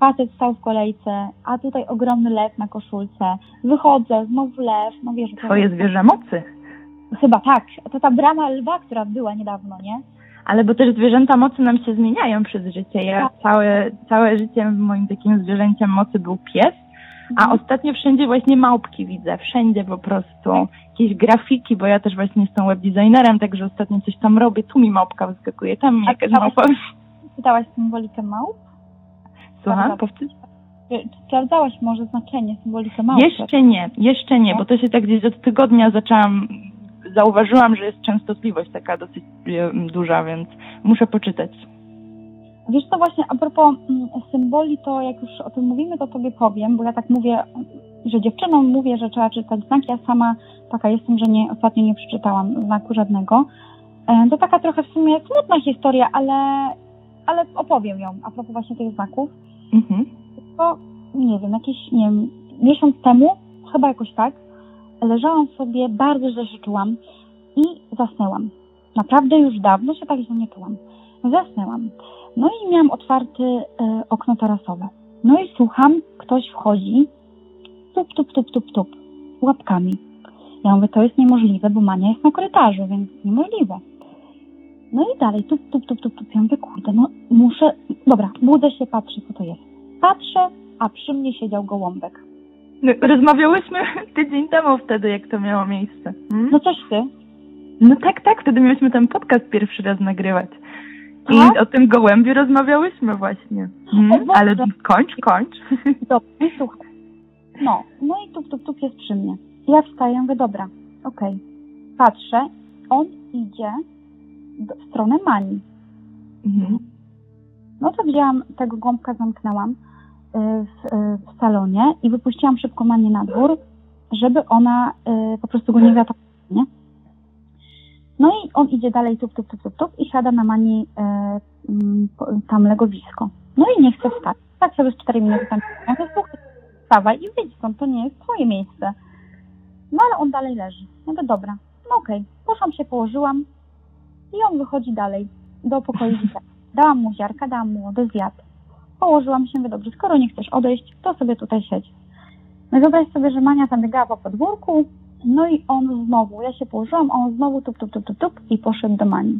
Facet stał w kolejce, a tutaj ogromny lew na koszulce. Wychodzę, znowu lew, no wiesz... Twoje zwierzę mocy. Chyba tak. To ta brama lwa, która była niedawno, nie? Ale bo też zwierzęta mocy nam się zmieniają przez życie. Ja tak. całe, całe życie moim takim zwierzęciem mocy był pies, a mhm. ostatnio wszędzie właśnie małpki widzę. Wszędzie po prostu jakieś grafiki, bo ja też właśnie jestem webdesignerem, także ostatnio coś tam robię. Tu mi małpka wyskakuje, tam mi jakaś małpa. Czytałaś symbolikę małp? Słucham? Powtórz? Sprawdzałaś może znaczenie, symbolikę małp? Jeszcze nie, jeszcze nie, bo to się tak gdzieś od tygodnia zaczęłam zauważyłam, że jest częstotliwość taka dosyć duża, więc muszę poczytać. Wiesz co, właśnie a propos mm, symboli, to jak już o tym mówimy, to tobie powiem, bo ja tak mówię, że dziewczynom mówię, że trzeba czytać znaki, ja sama taka jestem, że nie, ostatnio nie przeczytałam znaku żadnego. E, to taka trochę w sumie smutna historia, ale, ale opowiem ją a propos właśnie tych znaków. Mhm. To, nie wiem, jakiś, nie wiem, miesiąc temu, chyba jakoś tak, leżałam sobie, bardzo źle się czułam i zasnęłam. Naprawdę już dawno się tak źle nie czułam. Zasnęłam. No i miałam otwarte e, okno tarasowe. No i słucham, ktoś wchodzi, tup, tup, tup, tup, tup, łapkami. Ja mówię, to jest niemożliwe, bo Mania jest na korytarzu, więc niemożliwe. No i dalej, tup, tup, tup, tup, tup. Ja mówię, kurde, no muszę, dobra, budzę się, patrzę, co to jest. Patrzę, a przy mnie siedział gołąbek. Rozmawiałyśmy tydzień temu wtedy, jak to miało miejsce. Hmm? No coś ty. No tak, tak, wtedy mieliśmy ten podcast pierwszy raz nagrywać. I o tym gołębiu rozmawiałyśmy właśnie. Hmm? Ale kończ, kończ. Dobrze, słuchaj. No, no i tup, tup, tup jest przy mnie. Ja wstaję, mówię, dobra, okej. Okay. Patrzę, on idzie w stronę Mani. Mhm. No to wzięłam tego gąbka, zamknęłam w, w salonie i wypuściłam szybko Manię na dwór, żeby ona y, po prostu go nie zaatakowała, nie? No i on idzie dalej tup, tup, tup, tup, tup i siada na Mani y, mm, tam legowisko. No i nie chce wstać. Tak sobie z 4 minuty tam wstawaj i wyjdź stąd, to nie jest twoje miejsce. No ale on dalej leży. Ja to dobra, no okej. Okay. Poszłam się, położyłam i on wychodzi dalej do pokoju Dałam mu ziarka, dałam mu wodę, zjadł. Położyłam się, mówię, dobrze, skoro nie chcesz odejść, to sobie tutaj siedź. No i wyobraź sobie, że Mania tam biegała po podwórku, no i on znowu, ja się położyłam, a on znowu tup, tup, tup, tup, tup i poszedł do Mani.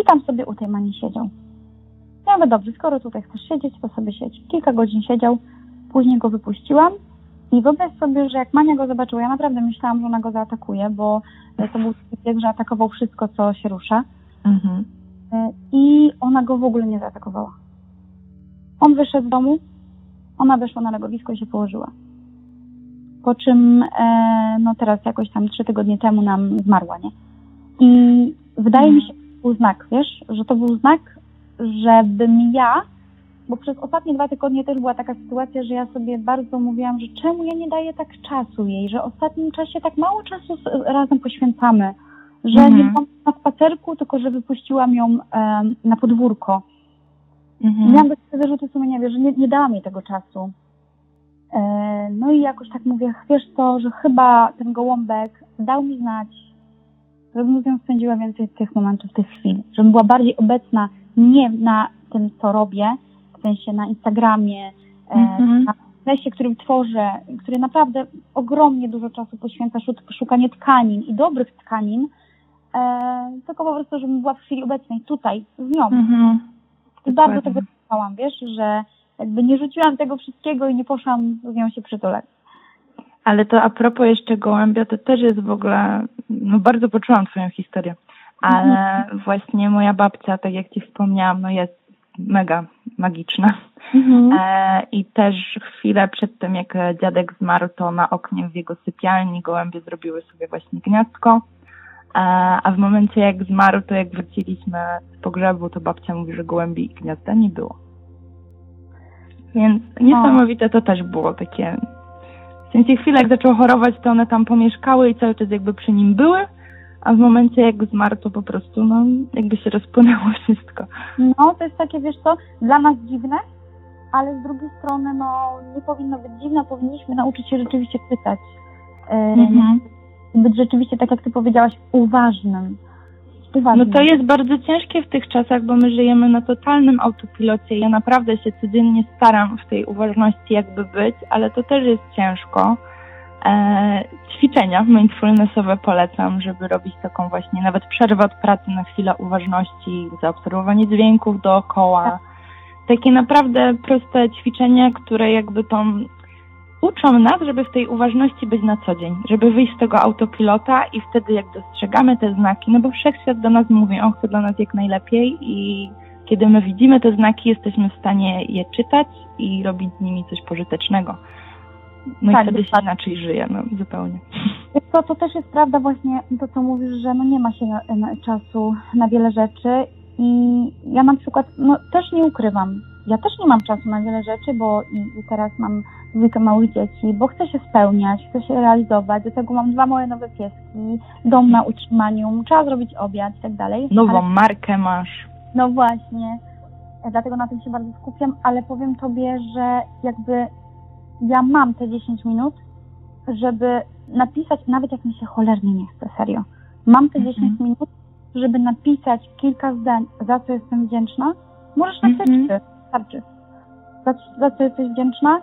I tam sobie u tej Mani siedział. Ja mówię, dobrze, skoro tutaj chcesz siedzieć, to sobie siedź. Kilka godzin siedział, później go wypuściłam i wyobraź sobie, że jak Mania go zobaczyła, ja naprawdę myślałam, że ona go zaatakuje, bo to był bieg, że atakował wszystko, co się rusza. Mhm. I ona go w ogóle nie zaatakowała. On wyszedł z domu, ona weszła na legowisko i się położyła. Po czym, e, no teraz jakoś tam trzy tygodnie temu nam zmarła, nie? I wydaje mi się, że to był znak, wiesz, że to był znak, żebym ja, bo przez ostatnie dwa tygodnie też była taka sytuacja, że ja sobie bardzo mówiłam, że czemu ja nie daję tak czasu jej, że w ostatnim czasie tak mało czasu razem poświęcamy, że mhm. nie byłam na spacerku, tylko że wypuściłam ją e, na podwórko Mhm. Miałam takie wyrzuty sumienia, wiesz, że nie, nie dałam jej tego czasu. E, no i jakoś tak mówię, wiesz co, że chyba ten gołąbek dał mi znać, żebym z nią spędziła więcej tych momentów, tych chwil, żebym była bardziej obecna nie na tym, co robię, w sensie na Instagramie, e, mhm. na lesie, którym tworzę, który naprawdę ogromnie dużo czasu poświęca szukanie tkanin i dobrych tkanin, e, tylko po prostu, żebym była w chwili obecnej tutaj, z nią. Mhm. Bardzo tego słuchałam, wiesz, że jakby nie rzuciłam tego wszystkiego i nie poszłam z nią się przytulać. Ale to a propos jeszcze gołębia, to też jest w ogóle, no bardzo poczułam twoją historię, ale właśnie moja babcia, tak jak ci wspomniałam, no jest mega magiczna. E, I też chwilę przed tym, jak dziadek zmarł, to na oknie w jego sypialni gołębie zrobiły sobie właśnie gniazdko. E, a w momencie, jak zmarł, to jak wróciliśmy z pogrzebu, to babcia mówi, że gołębi i gniazda nie było. Więc niesamowite to też było takie. W sensie chwilę, jak zaczął chorować, to one tam pomieszkały i cały czas jakby przy nim były, a w momencie, jak zmarł, to po prostu, no, jakby się rozpłynęło wszystko. No, to jest takie, wiesz co, dla nas dziwne, ale z drugiej strony, no, nie powinno być dziwne, powinniśmy nauczyć się rzeczywiście czytać. Mhm. Być rzeczywiście, tak jak ty powiedziałaś, uważnym. No uważnym. to jest bardzo ciężkie w tych czasach, bo my żyjemy na totalnym autopilocie. Ja naprawdę się codziennie staram w tej uważności jakby być, ale to też jest ciężko. E, ćwiczenia mindfulnessowe polecam, żeby robić taką właśnie nawet przerwę od pracy na chwilę uważności, zaobserwowanie dźwięków dookoła. Takie naprawdę proste ćwiczenia, które jakby tą uczą nas, żeby w tej uważności być na co dzień, żeby wyjść z tego autopilota i wtedy jak dostrzegamy te znaki, no bo wszechświat do nas mówi, on chce dla nas jak najlepiej i kiedy my widzimy te znaki, jesteśmy w stanie je czytać i robić z nimi coś pożytecznego. No Tak, i wtedy się inaczej żyje, no zupełnie. Co, to też jest prawda właśnie to, co mówisz, że no nie ma się na, na, czasu na wiele rzeczy i ja na przykład, no też nie ukrywam, ja też nie mam czasu na wiele rzeczy, bo i, i teraz mam dwójkę małych dzieci, bo chcę się spełniać, chcę się realizować, do tego mam dwa moje nowe pieski, dom na utrzymaniu, trzeba zrobić obiad i tak dalej. Nową Ale- markę masz. no właśnie, dlatego na tym się bardzo skupiam, ale powiem Tobie, że jakby ja mam te 10 minut, żeby napisać, nawet jak mi się cholernie nie chce, serio. Mam te 10 Mhm. minut, żeby napisać kilka zdań, za co jestem wdzięczna. Możesz napisać trzy, starczy. Za, za co jesteś wdzięczna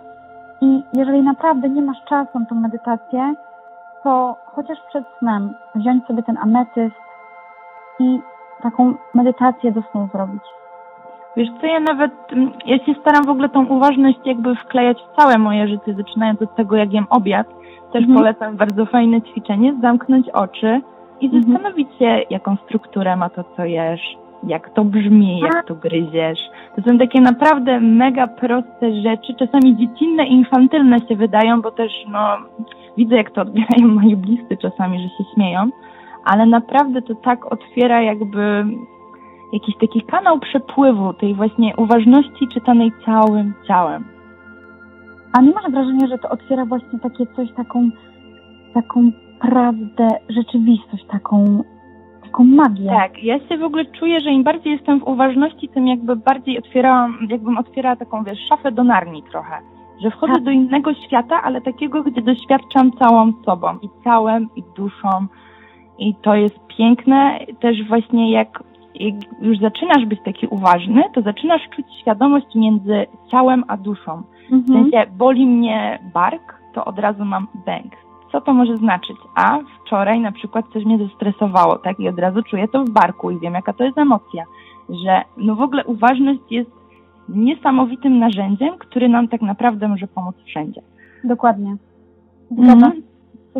i jeżeli naprawdę nie masz czasu na tą medytację, to chociaż przed snem wziąć sobie ten ametyst i taką medytację do snu zrobić. Wiesz co, ja nawet, mm, ja się staram w ogóle tą uważność jakby wklejać w całe moje życie, zaczynając od tego, jak jem obiad. Też Mhm. polecam bardzo fajne ćwiczenie, zamknąć oczy i Mhm. zastanowić się, jaką strukturę ma to, co jesz, jak to brzmi, jak to gryziesz. To są takie naprawdę mega proste rzeczy, czasami dziecinne i infantylne się wydają, bo też, no, widzę, jak to odbierają moi bliscy czasami, że się śmieją, ale naprawdę to tak otwiera jakby jakiś taki kanał przepływu tej właśnie uważności czytanej całym ciałem. A nie masz wrażenia, że to otwiera właśnie takie coś, taką, taką prawdę, rzeczywistość, taką, taką magię. Tak, ja się w ogóle czuję, że im bardziej jestem w uważności, tym jakby bardziej otwierałam, jakbym otwierała taką, wiesz, szafę do narni trochę. Że wchodzę Tak. do innego świata, ale takiego, gdzie doświadczam całą sobą i ciałem, i duszą. I to jest piękne. Też właśnie jak, jak już zaczynasz być taki uważny, to zaczynasz czuć świadomość między ciałem a duszą. W Mhm. sensie boli mnie bark, to od razu mam bęk. Co to może znaczyć? A wczoraj na przykład coś mnie zestresowało, tak? I od razu czuję to w barku i wiem, jaka to jest emocja. Że no w ogóle uważność jest niesamowitym narzędziem, który nam tak naprawdę może pomóc wszędzie. Dokładnie. Mhm.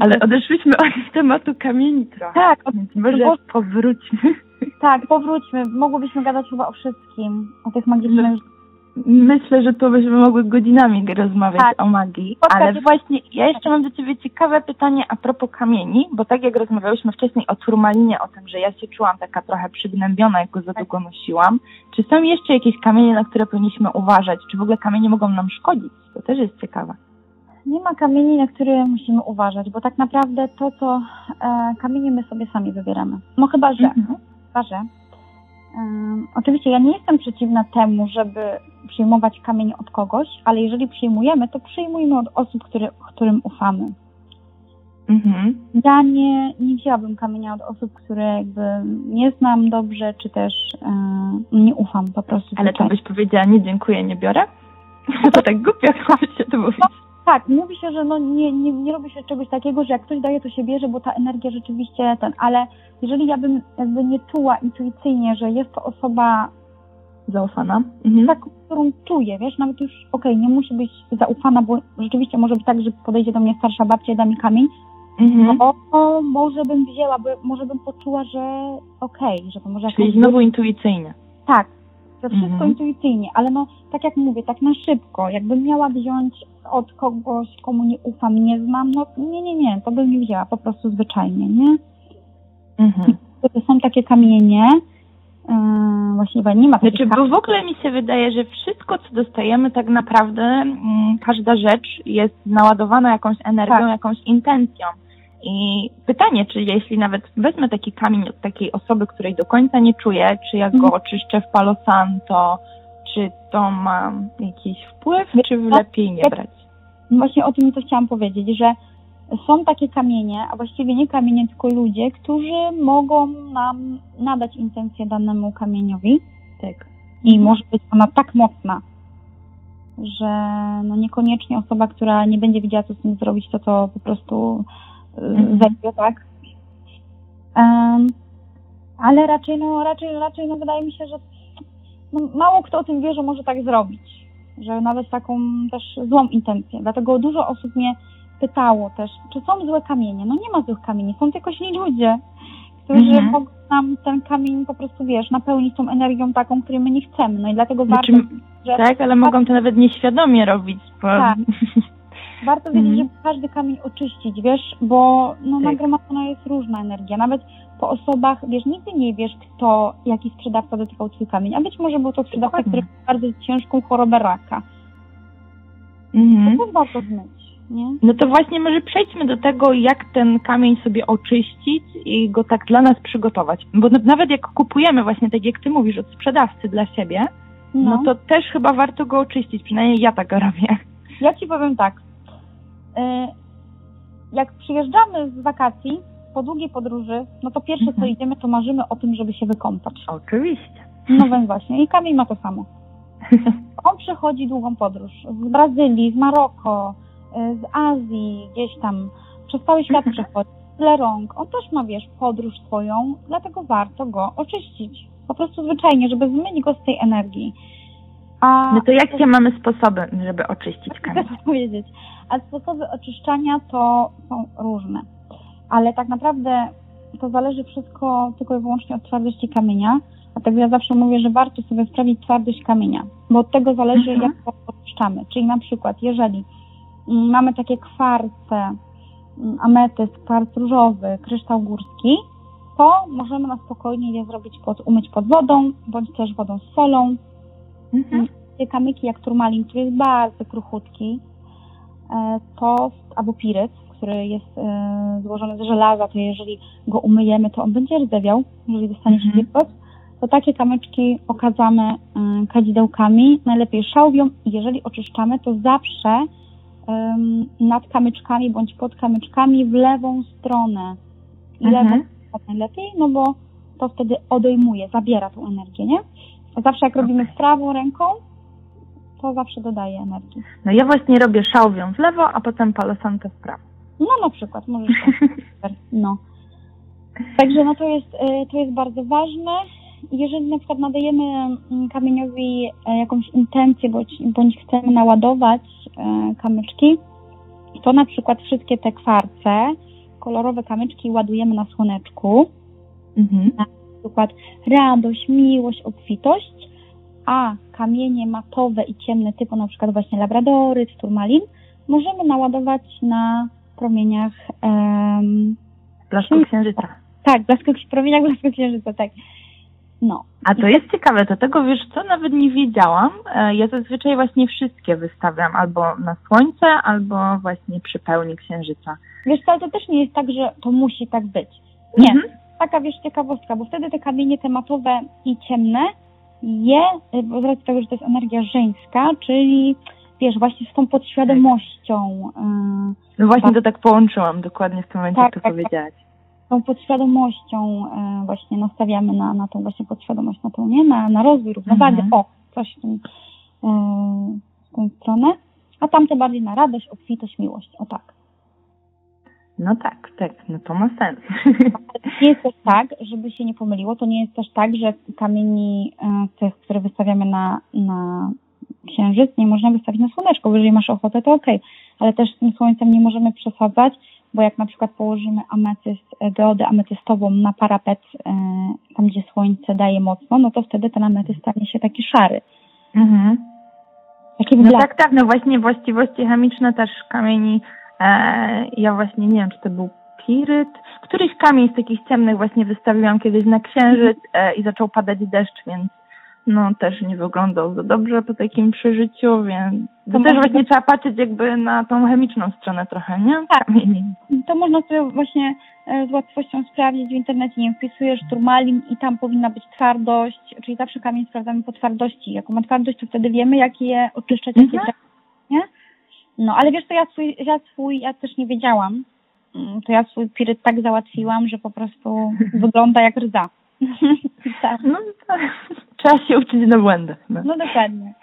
Ale odeszliśmy od tematu kamieni trochę. Tak, od, Więc może powróćmy. tak, powróćmy. Mogłybyśmy gadać chyba o wszystkim, o tych magicznych Myślę, że tu byśmy mogły godzinami rozmawiać Tak. o magii, ale właśnie ja jeszcze mam do Ciebie ciekawe pytanie a propos kamieni, bo tak jak rozmawiałyśmy wcześniej o turmalinie, o tym, że ja się czułam taka trochę przygnębiona, jak go za długo nosiłam, czy są jeszcze jakieś kamienie, na które powinniśmy uważać? Czy w ogóle kamienie mogą nam szkodzić? To też jest ciekawe. Nie ma kamieni, na które musimy uważać, bo tak naprawdę to, co e, kamienie my sobie sami wybieramy. No chyba, że. Mhm. Chyba, że. Oczywiście ja nie jestem przeciwna temu, żeby przyjmować kamień od kogoś, ale jeżeli przyjmujemy, to przyjmujmy od osób, które, którym ufamy. Mhm. Ja nie, nie wzięłabym kamienia od osób, które jakby nie znam dobrze, czy też e, nie ufam po prostu. Ale to zwyczajnie. byś powiedziała, nie dziękuję, nie biorę? To tak głupio się to mówić. Tak, mówi się, że no nie, nie, nie robi się czegoś takiego, że jak ktoś daje, to się bierze, bo ta energia rzeczywiście ten, ale jeżeli ja bym jakby nie czuła intuicyjnie, że jest to osoba Zaufana. Mhm. tak, którą czuję, wiesz, nawet już, okej, nie musi być zaufana, bo rzeczywiście może być tak, że podejdzie do mnie starsza babcia i da mi kamień, Mhm. no to może bym wzięła, bo może bym poczuła, że okej, że to może Czyli znowu intuicyjnie. Tak, że wszystko Mhm. intuicyjnie, ale no, tak jak mówię, tak na szybko, jakbym miała wziąć od kogoś, komu nie ufam, nie znam, no nie, nie, nie, to bym nie wzięła, po prostu zwyczajnie, nie? Mhm. To są takie kamienie, yy, właśnie bo nie ma Znaczy, bo w ogóle mi się wydaje, że wszystko, co dostajemy, tak naprawdę mm, każda rzecz jest naładowana jakąś energią, Tak. jakąś intencją. I pytanie, czy jeśli nawet wezmę taki kamień od takiej osoby, której do końca nie czuję, czy jak go Mhm. oczyszczę w Palo Santo, czy to ma jakiś wpływ, czy co? lepiej nie Ja- brać? Właśnie o tym to chciałam powiedzieć, że są takie kamienie, a właściwie nie kamienie, tylko ludzie, którzy mogą nam nadać intencję danemu kamieniowi Tak. i może być ona tak mocna, że no niekoniecznie osoba, która nie będzie wiedziała, co z tym zrobić, to to po prostu Mhm. zejdzie, tak? Em, ale raczej, no, raczej, raczej, no, wydaje mi się, że no, mało kto o tym wie, że może tak zrobić, że nawet taką też złą intencję. Dlatego dużo osób mnie pytało też, czy są złe kamienie. No nie ma złych kamieni, są tylko źli ludzie, którzy Mhm. mogą nam ten kamień po prostu, wiesz, napełnić tą energią taką, której my nie chcemy. No i dlatego Znaczy, warto, że Tak, ale mogą to nawet nieświadomie robić, bo... Tak. Warto wiedzieć, Mhm. żeby każdy kamień oczyścić, wiesz, bo no, Tak. nagromadzona jest różna energia. Nawet po osobach, wiesz, nigdy nie wiesz, kto, jaki sprzedawca dotykał twój kamień. A być może był to sprzedawca, Dokładnie. który ma bardzo ciężką chorobę raka. Mhm. To też warto zmyć, nie? No to właśnie może przejdźmy do tego, jak ten kamień sobie oczyścić i go tak dla nas przygotować. Bo nawet jak kupujemy właśnie, tak jak ty mówisz, od sprzedawcy dla siebie, no, to też chyba warto go oczyścić, przynajmniej ja tak robię. Ja ci powiem tak. Y, Jak przyjeżdżamy z wakacji, po długiej podróży, no to pierwsze co Mhm. idziemy, to marzymy o tym, żeby się wykąpać. Oczywiście. No więc właśnie. I kamień ma to samo. On przechodzi długą podróż z Brazylii, z Maroko, y, z Azji, gdzieś tam, przez cały świat Mhm. przechodzi, tyle rąk. On też ma, wiesz, podróż swoją, dlatego warto go oczyścić. Po prostu zwyczajnie, żeby zmyć go z tej energii. A No to jakie mamy sposoby, żeby oczyścić kamień? chcę powiedzieć. A sposoby oczyszczania to są różne. Ale tak naprawdę to zależy wszystko tylko i wyłącznie od twardości kamienia. Dlatego ja zawsze mówię, że warto sobie sprawdzić twardość kamienia, bo od tego zależy, Mhm. jak go oczyszczamy. Czyli na przykład, jeżeli mamy takie kwarce, mm, ametyst, kwarc różowy, kryształ górski, to możemy na spokojnie je zrobić pod, umyć pod wodą, bądź też wodą z solą, Mhm. takie kamyki jak turmalin, który jest bardzo kruchutki, e, to, albo piryt, który jest e, złożony z żelaza, to jeżeli go umyjemy, to on będzie rdzewiał, jeżeli dostanie się Mhm. wilgoć, to takie kamyczki okadzamy e, kadzidełkami, najlepiej szałwią i jeżeli oczyszczamy, to zawsze nad kamyczkami bądź pod kamyczkami w lewą stronę. I Mhm. lewą stronę najlepiej, no bo to wtedy odejmuje, zabiera tą energię, nie? Zawsze jak robimy z prawą ręką, to zawsze dodaje energii. No ja właśnie robię szałwią w lewo, a potem palosankę w prawo. No na przykład, możesz tak. No. Także no to jest, y, to jest bardzo ważne. Jeżeli na przykład nadajemy mm, kamieniowi e, jakąś intencję, bądź, bądź chcemy naładować e, kamyczki, to na przykład wszystkie te kwarce, kolorowe kamyczki ładujemy na słoneczku. Mhm. Przykład radość, miłość, obfitość, a kamienie matowe i ciemne typu na przykład właśnie labradoryt, turmalin możemy naładować na promieniach em, Blasku księżyca. tak, blasku, promieniach blasku księżyca, tak. No. A to jest ciekawe, to tego wiesz co, nawet nie wiedziałam. E, Ja zazwyczaj właśnie wszystkie wystawiam albo na słońce, albo właśnie przy pełni księżyca. Wiesz co, to też nie jest tak, że to musi tak być. Nie. Mhm. Taka wiesz ciekawostka, bo wtedy te kamienie tematowe i ciemne je, y, bo z racji tego, że to jest energia żeńska, czyli wiesz, właśnie z tą podświadomością, y, No właśnie Tak. to tak połączyłam dokładnie w tym momencie, Tak, jak to tak, tak. powiedziałaś. tą podświadomością y, właśnie nastawiamy na, na tą właśnie podświadomość, na tą, nie? Na, na rozwój, równowagę, Mhm. o, coś w, tym, y, w tą stronę. a tamte bardziej na radość, obfitość, miłość. O tak. No tak, tak, no to ma sens. Nie jest też tak, żeby się nie pomyliło, to nie jest też tak, że kamieni e, tych, które wystawiamy na, na księżyc, nie można wystawić na słoneczko, bo jeżeli masz ochotę, to okej, ale też z tym słońcem nie możemy przesadzać, bo jak na przykład położymy ametyst, e, geodę ametystową na parapet, e, tam gdzie słońce daje mocno, no to wtedy ten ametyst stanie się taki szary. Mhm. Taki No tak, tak, no właśnie właściwości chemiczne też kamieni, ja właśnie nie wiem, czy to był piryt, któryś kamień z takich ciemnych właśnie wystawiłam kiedyś na księżyc e, i zaczął padać deszcz, więc no też nie wyglądał za dobrze po takim przeżyciu, więc to, To też właśnie trzeba patrzeć jakby na tą chemiczną stronę trochę, nie? Tak. Kamieni. To można sobie właśnie e, z łatwością sprawdzić w internecie, nie wiem, wpisujesz turmalin i tam powinna być twardość, czyli zawsze kamień sprawdzamy po twardości. Jaką ma twardość, to wtedy wiemy, jak je oczyszczać, jak je Mhm. No, ale wiesz co, ja swój, ja swój, ja też nie wiedziałam, Mm, to ja swój piryt tak załatwiłam, że po prostu wygląda jak rdza. tak. No to trzeba się uczyć na błędach. No. No dokładnie.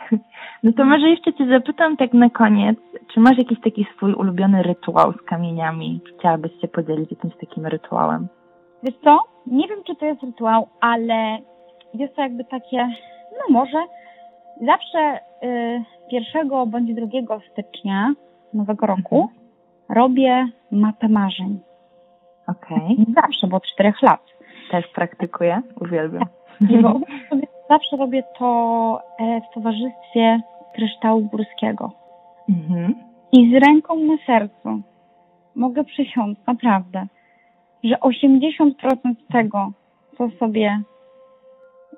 no to może jeszcze Cię zapytam tak na koniec, czy masz jakiś taki swój ulubiony rytuał z kamieniami? Chciałabyś się podzielić jakimś takim rytuałem? Wiesz co, nie wiem, czy to jest rytuał, ale jest to jakby takie, no może, zawsze y, pierwszego bądź drugiego stycznia nowego roku robię mapę marzeń. Okej. Zawsze, bo od czterech lat. Też praktykuję, uwielbiam. Wyobraź sobie, zawsze robię to e, w towarzystwie kryształu górskiego. Mhm. I z ręką na sercu mogę przysiąc, naprawdę, że 80% tego, co sobie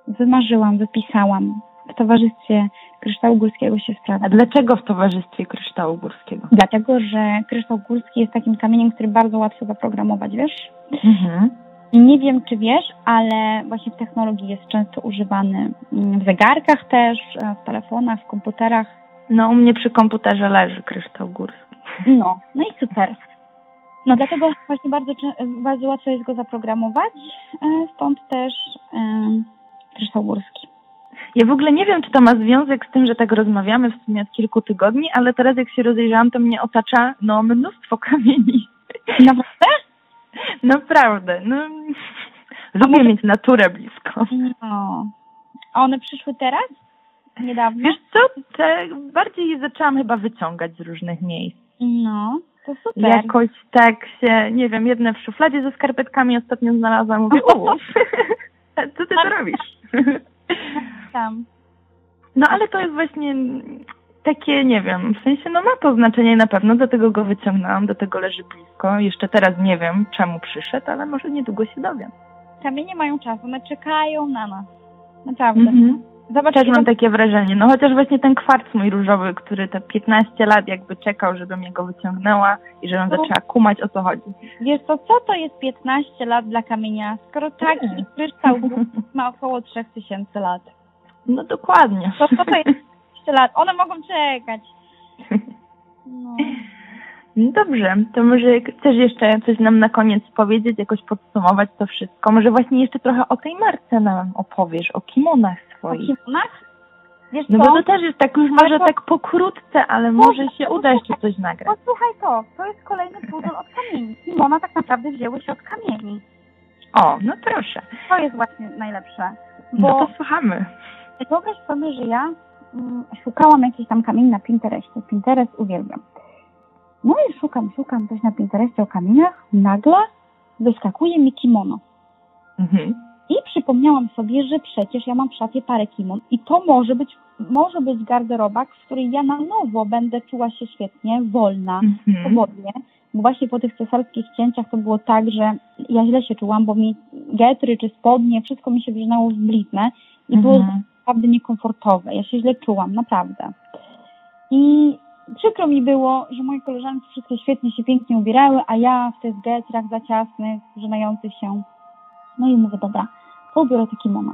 wymarzyłam, wypisałam w towarzystwie kryształu górskiego się sprawdza. A dlaczego w towarzystwie kryształu górskiego? Dlatego, że kryształ górski jest takim kamieniem, który bardzo łatwo zaprogramować, wiesz? Mhm. Nie wiem, czy wiesz, ale właśnie w technologii jest często używany mm, w zegarkach też, e, w telefonach, w komputerach. No u mnie przy komputerze leży kryształ górski. No, no i super. No dlatego właśnie bardzo, bardzo łatwo jest go zaprogramować, e, stąd też kryształ górski. Ja w ogóle nie wiem, czy to ma związek z tym, że tak rozmawiamy w sumie od kilku tygodni, ale teraz jak się rozejrzałam, to mnie otacza no mnóstwo kamieni. Naprawdę? Naprawdę. No, lubię może- mieć naturę blisko. No. A one przyszły teraz? Niedawno? Wiesz co, te bardziej je zaczęłam chyba wyciągać z różnych miejsc. No, to super. Jakoś tak się, nie wiem, jedne w szufladzie ze skarpetkami ostatnio znalazłam. Mówię, u, co ty to robisz? Tam. No ale to jest właśnie takie, nie wiem, w sensie no ma to znaczenie na pewno, dlatego go wyciągnęłam, do tego leży blisko. Jeszcze teraz nie wiem, czemu przyszedł, ale może niedługo się dowiem. Kamienie mają czas, one czekają na nas. Naprawdę. Mhm. Zobacz, Też mam takie wrażenie. No chociaż właśnie ten kwarc mój różowy, który te 15 lat jakby czekał, żebym jego wyciągnęła i żebym No. zaczęła kumać o co chodzi. Wiesz co, co to jest 15 lat dla kamienia, skoro taki kryształ ma około 3000 lat? No dokładnie. To co to jest 15 lat? One mogą czekać. No. No Dobrze, to może chcesz jeszcze coś nam na koniec powiedzieć, jakoś podsumować to wszystko. Może właśnie jeszcze trochę o tej marce nam opowiesz, o kimonach O swoich. kimonach? Wiesz No co? bo to też jest tak już może to- tak pokrótce, ale może się uda jeszcze coś nagrać. Posłuchaj to, to jest kolejny pudel od kamieni. Kimona tak naprawdę wzięły się od kamieni. O, no proszę. To jest właśnie najlepsze. Bo No to słuchamy. Wyobraź sobie, że ja mm, szukałam jakichś tam kamieni na Pinterestie. Pinterest uwielbiam. No i szukam, szukam coś na Pinterestie o kamieniach. Nagle wyskakuje mi kimono. Mhm. I przypomniałam sobie, że przecież ja mam w szafie parę kimon i to może być, może być garderoba, w której ja na nowo będę czuła się świetnie, wolna, Mhm. swobodnie. Bo właśnie po tych cesarskich cięciach to było tak, że ja źle się czułam, bo mi getry czy spodnie, wszystko mi się wrzynało w bliznę i było Mhm. Naprawdę niekomfortowe. Ja się źle czułam, naprawdę. I przykro mi było, że moje koleżanki wszystkie świetnie się pięknie ubierały, a ja w tych getrach za ciasnych, żynających się. No i mówię, dobra, to ubiorę te kimono.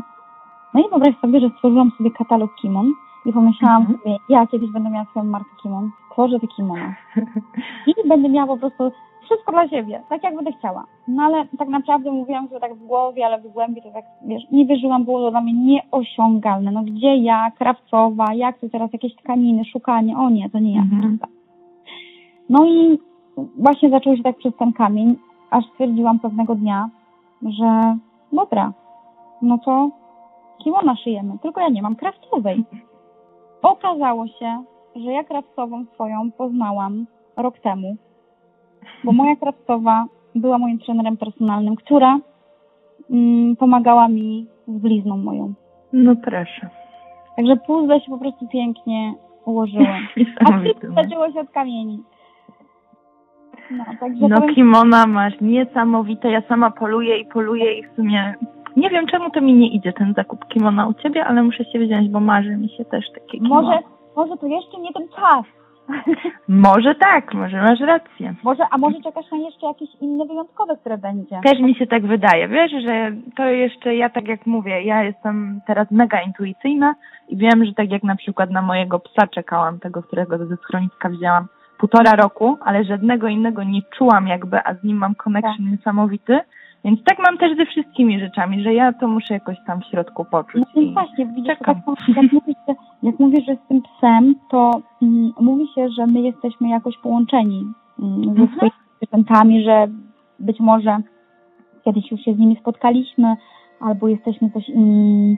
No i wyobraź sobie, że stworzyłam sobie katalog kimon i pomyślałam Mhm. sobie, ja kiedyś będę miała swoją markę kimon, stworzę te kimono. I będę miała po prostu wszystko dla siebie, tak jak będę chciała. No ale tak naprawdę mówiłam sobie tak w głowie, ale w głębi to tak, wiesz, nie wierzyłam, było to dla mnie nieosiągalne. No gdzie ja, krawcowa, jak to teraz jakieś tkaniny, szukanie, o nie, to nie ja. Mhm. No i właśnie zaczęło się tak przez ten kamień, aż stwierdziłam pewnego dnia, że dobra, no to kimona szyjemy, tylko ja nie mam krawcowej. Okazało się, że ja krawcową swoją poznałam rok temu, bo moja krawcowa była moim trenerem personalnym, która mm, pomagała mi z blizną moją. No proszę. Także puzzle się po prostu pięknie ułożyły. A Niesamowite. wszystko zaczęło się od kamieni. No, także No powiem, kimona masz niesamowite. Ja sama poluję i poluję i w sumie nie wiem czemu to mi nie idzie ten zakup kimona u ciebie, ale muszę się wziąć, bo marzy mi się też takie kimono. może, może to jeszcze nie ten czas. Może tak, może masz rację. Może, a może czekasz na jeszcze jakieś inne wyjątkowe, które będzie? Też mi się tak wydaje. Wiesz, że to jeszcze ja tak jak mówię, ja jestem teraz mega intuicyjna i wiem, że tak jak na przykład na mojego psa czekałam, tego, którego ze schroniska wzięłam półtora roku, ale żadnego innego nie czułam jakby, a z nim mam connection niesamowity. Więc tak mam też ze wszystkimi rzeczami, że ja to muszę jakoś tam w środku poczuć. No i więc właśnie, widzisz, jak, mówisz, że, jak mówisz, że z tym psem, to mm, mówi się, że my jesteśmy jakoś połączeni mm, ze Mhm. swoimi zwierzętami, że być może kiedyś już się z nimi spotkaliśmy, albo jesteśmy coś inni.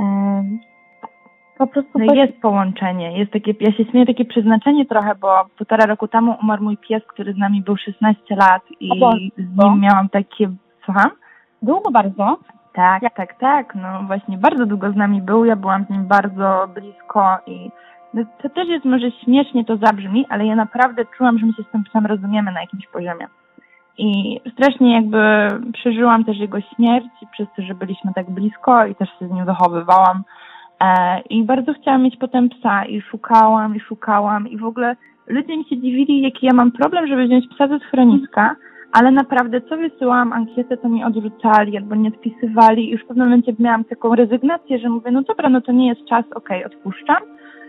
em, po prostu No jest połączenie, jest takie, ja się śmieję, takie przeznaczenie trochę, bo półtora roku temu umarł mój pies, który z nami był 16 lat i z nim miałam takie, słucham? długo bardzo. Tak, tak, tak, no właśnie bardzo długo z nami był, ja byłam z nim bardzo blisko i no, to też jest może śmiesznie to zabrzmi, ale ja naprawdę czułam, że my się z tym psem rozumiemy na jakimś poziomie. I strasznie jakby przeżyłam też jego śmierć przez to, że byliśmy tak blisko i też się z nim wychowywałam. E, I bardzo chciałam mieć potem psa i szukałam i szukałam i w ogóle ludzie mi się dziwili, jaki ja mam problem, żeby wziąć psa ze schroniska, ale naprawdę co wysyłałam ankietę, to mi odrzucali albo nie odpisywali i już w pewnym momencie miałam taką rezygnację, że mówię, no dobra, no to nie jest czas, okej, odpuszczam.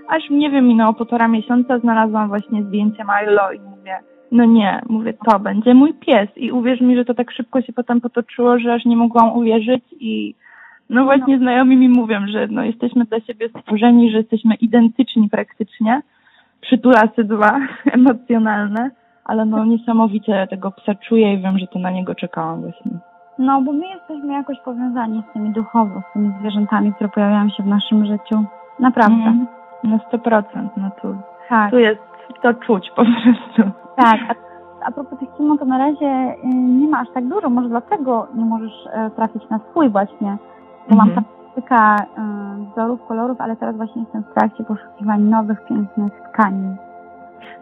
Aż nie wiem, minęło półtora miesiąca, znalazłam właśnie zdjęcie Milo i mówię, no nie, mówię, to będzie mój pies i uwierz mi, że to tak szybko się potem potoczyło, że aż nie mogłam uwierzyć i no właśnie znajomi mi mówią, że no jesteśmy dla siebie stworzeni, że jesteśmy identyczni praktycznie. Przytulasy dwa emocjonalne, ale no niesamowicie tego psa czuję i wiem, że to na niego czekałam właśnie. No, bo my jesteśmy jakoś powiązani z tymi duchowo, z tymi zwierzętami, które pojawiają się w naszym życiu. Naprawdę. Mhm. Na 100%, no tu, Tak. tu jest to czuć po prostu. Tak, a, a propos tych kimon, to na razie y, nie ma aż tak dużo, może dlatego nie możesz e, trafić na swój właśnie, bo mam Mhm. tam kilka y, wzorów, kolorów, ale teraz właśnie jestem w trakcie poszukiwań nowych, pięknych tkanin.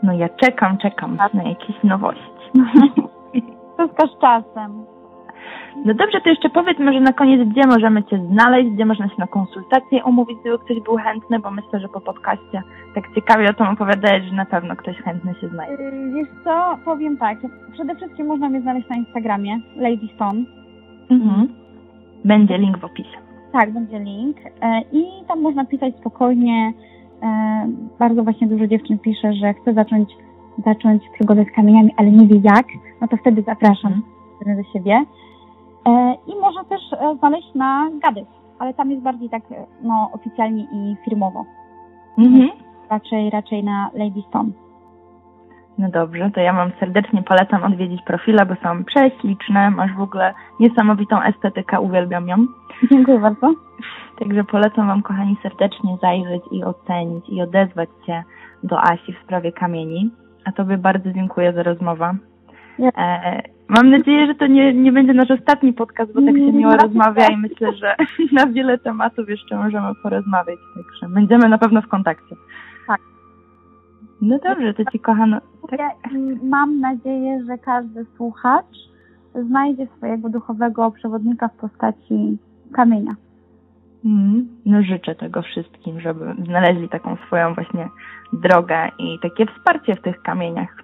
No ja czekam, czekam na jakieś nowości. Wszystko z czasem. No dobrze, to jeszcze powiedz może na koniec, gdzie możemy Cię znaleźć, gdzie można się na konsultację umówić, gdyby ktoś był chętny, bo myślę, że po podcaście tak ciekawie o tym opowiadałeś, że na pewno ktoś chętny się znajdzie. Y, Wiesz co, powiem tak, przede wszystkim można mnie znaleźć na Instagramie, Lady Stone. Mhm. Będzie link w opisie. Tak, będzie link. E, I tam można pisać spokojnie. E, Bardzo właśnie dużo dziewczyn pisze, że chce zacząć, zacząć przygodę z kamieniami, ale nie wie jak. No to wtedy zapraszam do siebie. E, I można też e, znaleźć na Gady, ale tam jest bardziej tak no, oficjalnie i firmowo. Mhm. Raczej, raczej na Lady Stone. No dobrze, to ja Wam serdecznie polecam odwiedzić profile, bo są prześliczne, masz w ogóle niesamowitą estetykę, uwielbiam ją. Dziękuję bardzo. Także polecam Wam, kochani, serdecznie zajrzeć i ocenić i odezwać się do Asi w sprawie kamieni. A Tobie bardzo dziękuję za rozmowę. Ja- E, mam nadzieję, że to nie, nie będzie nasz ostatni podcast, bo tak się miło na rozmawia i myślę, że na wiele tematów jeszcze możemy porozmawiać. Także będziemy na pewno w kontakcie. Tak. No dobrze, to Ci kochano. Tak. Mm, mam nadzieję, że każdy słuchacz znajdzie swojego duchowego przewodnika w postaci kamienia. Mm, No życzę tego wszystkim, żeby znaleźli taką swoją właśnie drogę i takie wsparcie w tych kamieniach.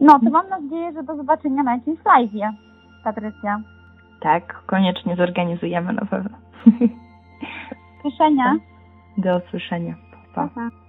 No, to mam nadzieję, że do zobaczenia na jakimś live'ie, Patrycja. Tak, koniecznie zorganizujemy na pewno. Do słyszenia. Do usłyszenia. Pa, pa.